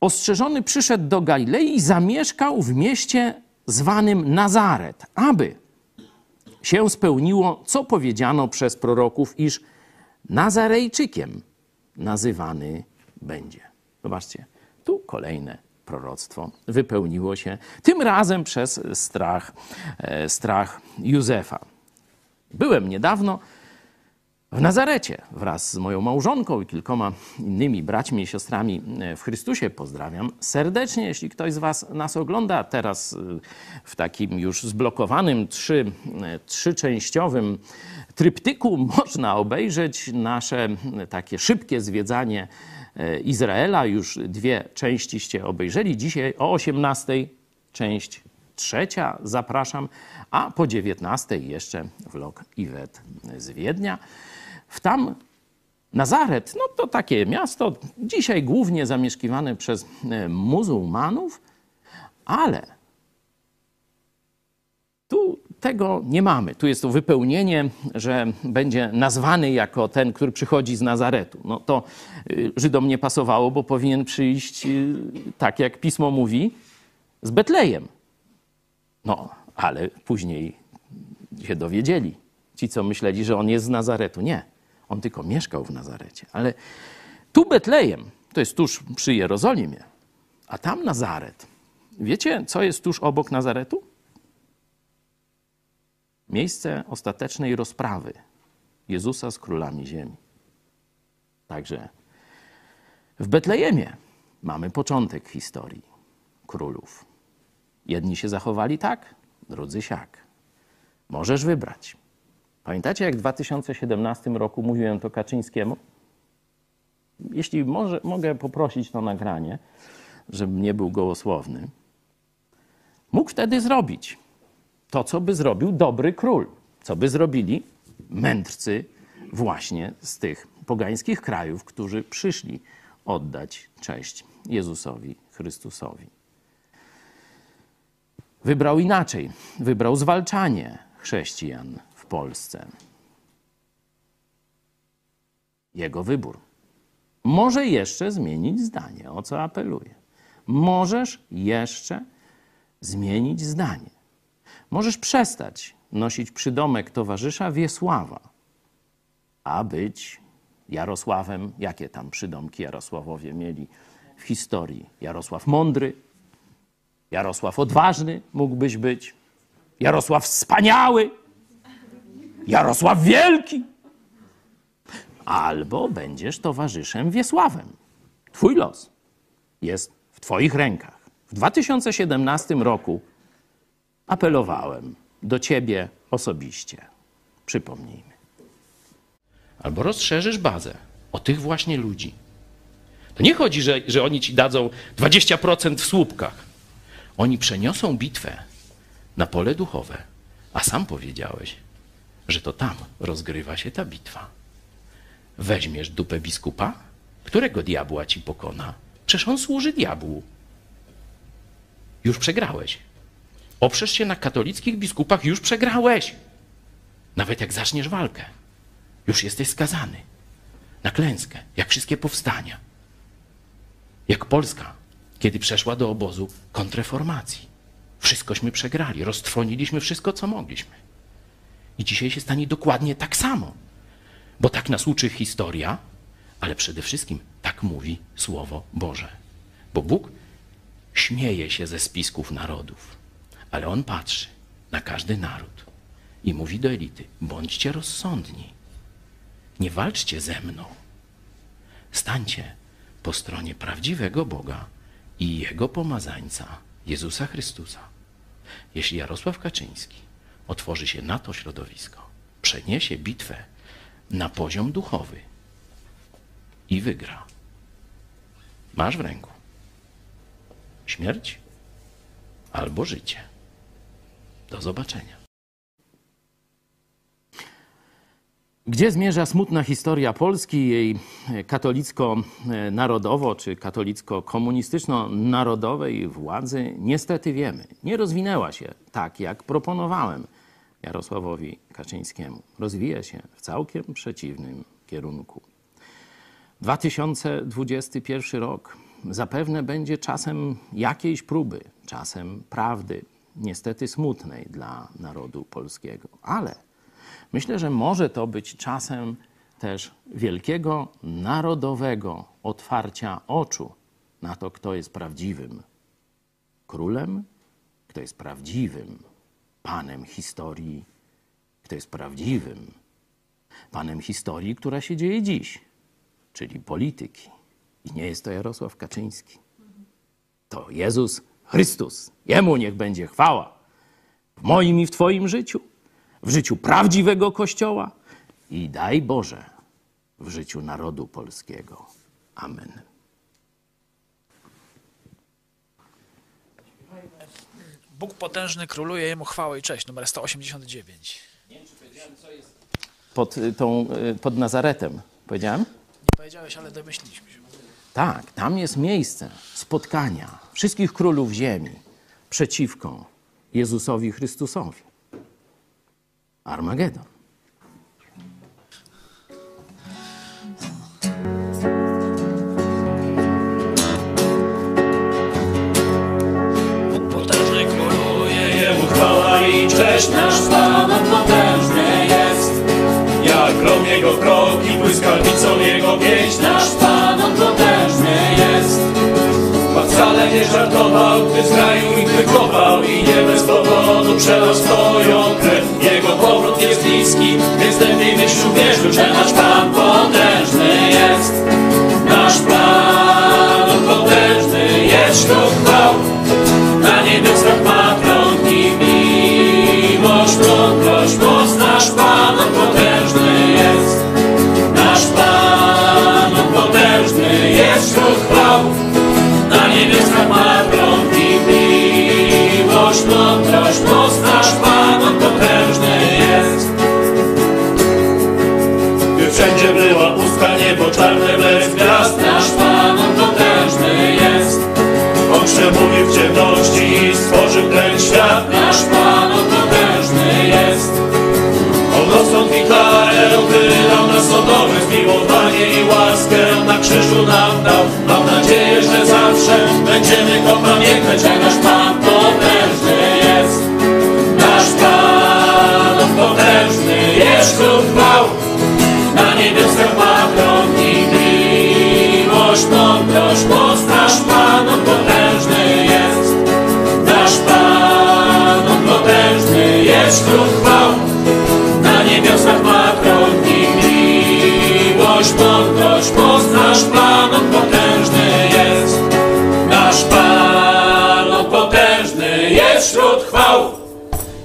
ostrzeżony przyszedł do Galilei i zamieszkał w mieście zwanym Nazaret, aby się spełniło, co powiedziano przez proroków, iż Nazarejczykiem nazywany będzie. Zobaczcie, tu kolejne proroctwo wypełniło się, tym razem przez strach, e, strach Józefa. Byłem niedawno w Nazarecie wraz z moją małżonką i kilkoma innymi braćmi i siostrami w Chrystusie. Pozdrawiam serdecznie. Jeśli ktoś z Was nas ogląda teraz y, w takim już zblokowanym trzy, y, trzyczęściowym tryptyku, można obejrzeć nasze takie szybkie zwiedzanie Izraela. Już dwie częściście obejrzeli. Dzisiaj o 18 część trzecia zapraszam, a po 19 jeszcze vlog Iwet z Wiednia. W tam Nazaret, no to takie miasto, dzisiaj głównie zamieszkiwane przez e, muzułmanów, ale tu tego nie mamy. Tu jest to wypełnienie, że będzie nazwany jako ten, który przychodzi z Nazaretu. No to y, Żydom nie pasowało, bo powinien przyjść, y, tak jak pismo mówi, z Betlejem. No, ale później się dowiedzieli. Ci, co myśleli, że on jest z Nazaretu. Nie, on tylko mieszkał w Nazarecie. Ale tu Betlejem, to jest tuż przy Jerozolimie, a tam Nazaret. Wiecie, co jest tuż obok Nazaretu? Miejsce ostatecznej rozprawy Jezusa z królami ziemi. Także w Betlejemie mamy początek historii królów. Jedni się zachowali tak, drudzy siak. Możesz wybrać. Pamiętacie, jak w 2017 roku mówiłem to Kaczyńskiemu? Jeśli może, mogę poprosić to nagranie, żebym nie był gołosłowny. Mógł wtedy zrobić to, co by zrobił dobry król. Co by zrobili mędrcy właśnie z tych pogańskich krajów, którzy przyszli oddać cześć Jezusowi Chrystusowi. Wybrał inaczej. Wybrał zwalczanie chrześcijan w Polsce. Jego wybór. Może jeszcze zmienić zdanie, o co apeluję. Możesz jeszcze zmienić zdanie. Możesz przestać nosić przydomek towarzysza Wiesława, a być Jarosławem. Jakie tam przydomki Jarosławowie mieli w historii? Jarosław Mądry, Jarosław Odważny mógłbyś być, Jarosław Wspaniały, Jarosław Wielki. Albo będziesz towarzyszem Wiesławem. Twój los jest w Twoich rękach. W 2017 roku apelowałem do Ciebie osobiście. Przypomnijmy. Albo rozszerzysz bazę o tych właśnie ludzi, To nie chodzi, że, że oni ci dadzą 20% w słupkach. Oni przeniosą bitwę na pole duchowe, a sam powiedziałeś, że to tam rozgrywa się ta bitwa. Weźmiesz dupę biskupa, którego diabła ci pokona? Przecież on służy diabłu. Już przegrałeś. Oprzesz się na katolickich biskupach, już przegrałeś. Nawet jak zaczniesz walkę, już jesteś skazany na klęskę, jak wszystkie powstania. Jak Polska, kiedy przeszła do obozu kontreformacji. Wszystkośmy przegrali, roztrwoniliśmy wszystko, co mogliśmy. I dzisiaj się stanie dokładnie tak samo, bo tak nas uczy historia, ale przede wszystkim tak mówi Słowo Boże. Bo Bóg śmieje się ze spisków narodów, ale On patrzy na każdy naród i mówi do elity: bądźcie rozsądni, nie walczcie ze mną, stańcie po stronie prawdziwego Boga i Jego pomazańca, Jezusa Chrystusa. Jeśli Jarosław Kaczyński otworzy się na to środowisko, przeniesie bitwę na poziom duchowy i wygra, masz w ręku śmierć albo życie. Do zobaczenia. Gdzie zmierza smutna historia Polski, jej katolicko-narodowo czy katolicko-komunistyczno-narodowej władzy? Niestety wiemy. Nie rozwinęła się tak, jak proponowałem Jarosławowi Kaczyńskiemu. Rozwija się w całkiem przeciwnym kierunku. 2021 rok zapewne będzie czasem jakiejś próby, czasem prawdy, niestety smutnej dla narodu polskiego, ale myślę, że może to być czasem też wielkiego narodowego otwarcia oczu na to, kto jest prawdziwym królem, kto jest prawdziwym panem historii, kto jest prawdziwym panem historii, która się dzieje dziś, czyli polityki. I nie jest to Jarosław Kaczyński. To Jezus Chrystus. Jemu niech będzie chwała w moim i w Twoim życiu, w życiu prawdziwego Kościoła i daj Boże w życiu narodu polskiego. Amen. Bóg potężny króluje, jemu chwała i cześć. Numer 189. Pod, y, tą, y, pod Nazaretem, powiedziałem? Nie powiedziałeś, ale domyśliliśmy się. Tak, tam jest miejsce spotkania wszystkich królów ziemi przeciwko Jezusowi Chrystusowi. Armagedon. Nasz Pan on potężny jest. Jak grom Jego kroki, błyskawicą Jego pieśń, nasz Pan potężny jest. Pan wcale nie żartował, gdy z kraju ich wychował i nie bez powodu przelał swoją krew. Jego powrót jest bliski, więc lepiej byś uwierzył, że nasz Pan potężny jest. Nasz Pan potężny jest, wśród chwał. Sodomę, zmiłowanie i łaskę na krzyżu nam dał. Mam nadzieję, że zawsze będziemy Go pamiętać, że nasz Pan potężny jest. Nasz Pan, potężny jest chwał. Na niebiosach ma tron i miłość, mądrość, moc. Nasz Pan, on potężny jest. Nasz Pan, on potężny jest wśród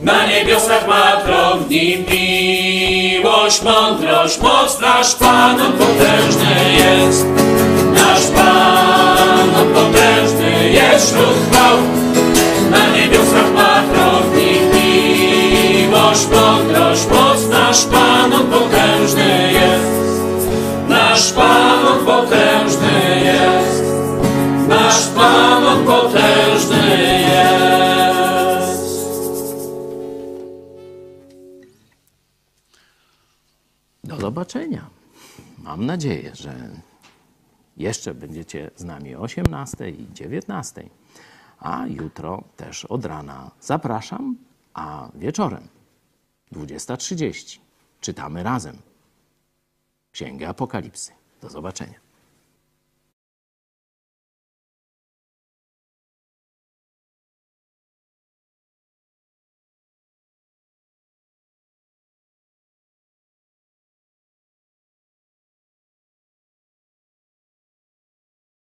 Na niebiosach ma tron i miłość, mądrość, moc. Nasz Pan, on potężny jest. Nasz Pan, On potężny jest wśród chwał. Na niebiosach ma tronnik miłość, mądrość, moc. Mam nadzieję, że jeszcze będziecie z nami o 18 i 19, a jutro też od rana zapraszam, a wieczorem 20.30 czytamy razem Księgę Apokalipsy. Do zobaczenia.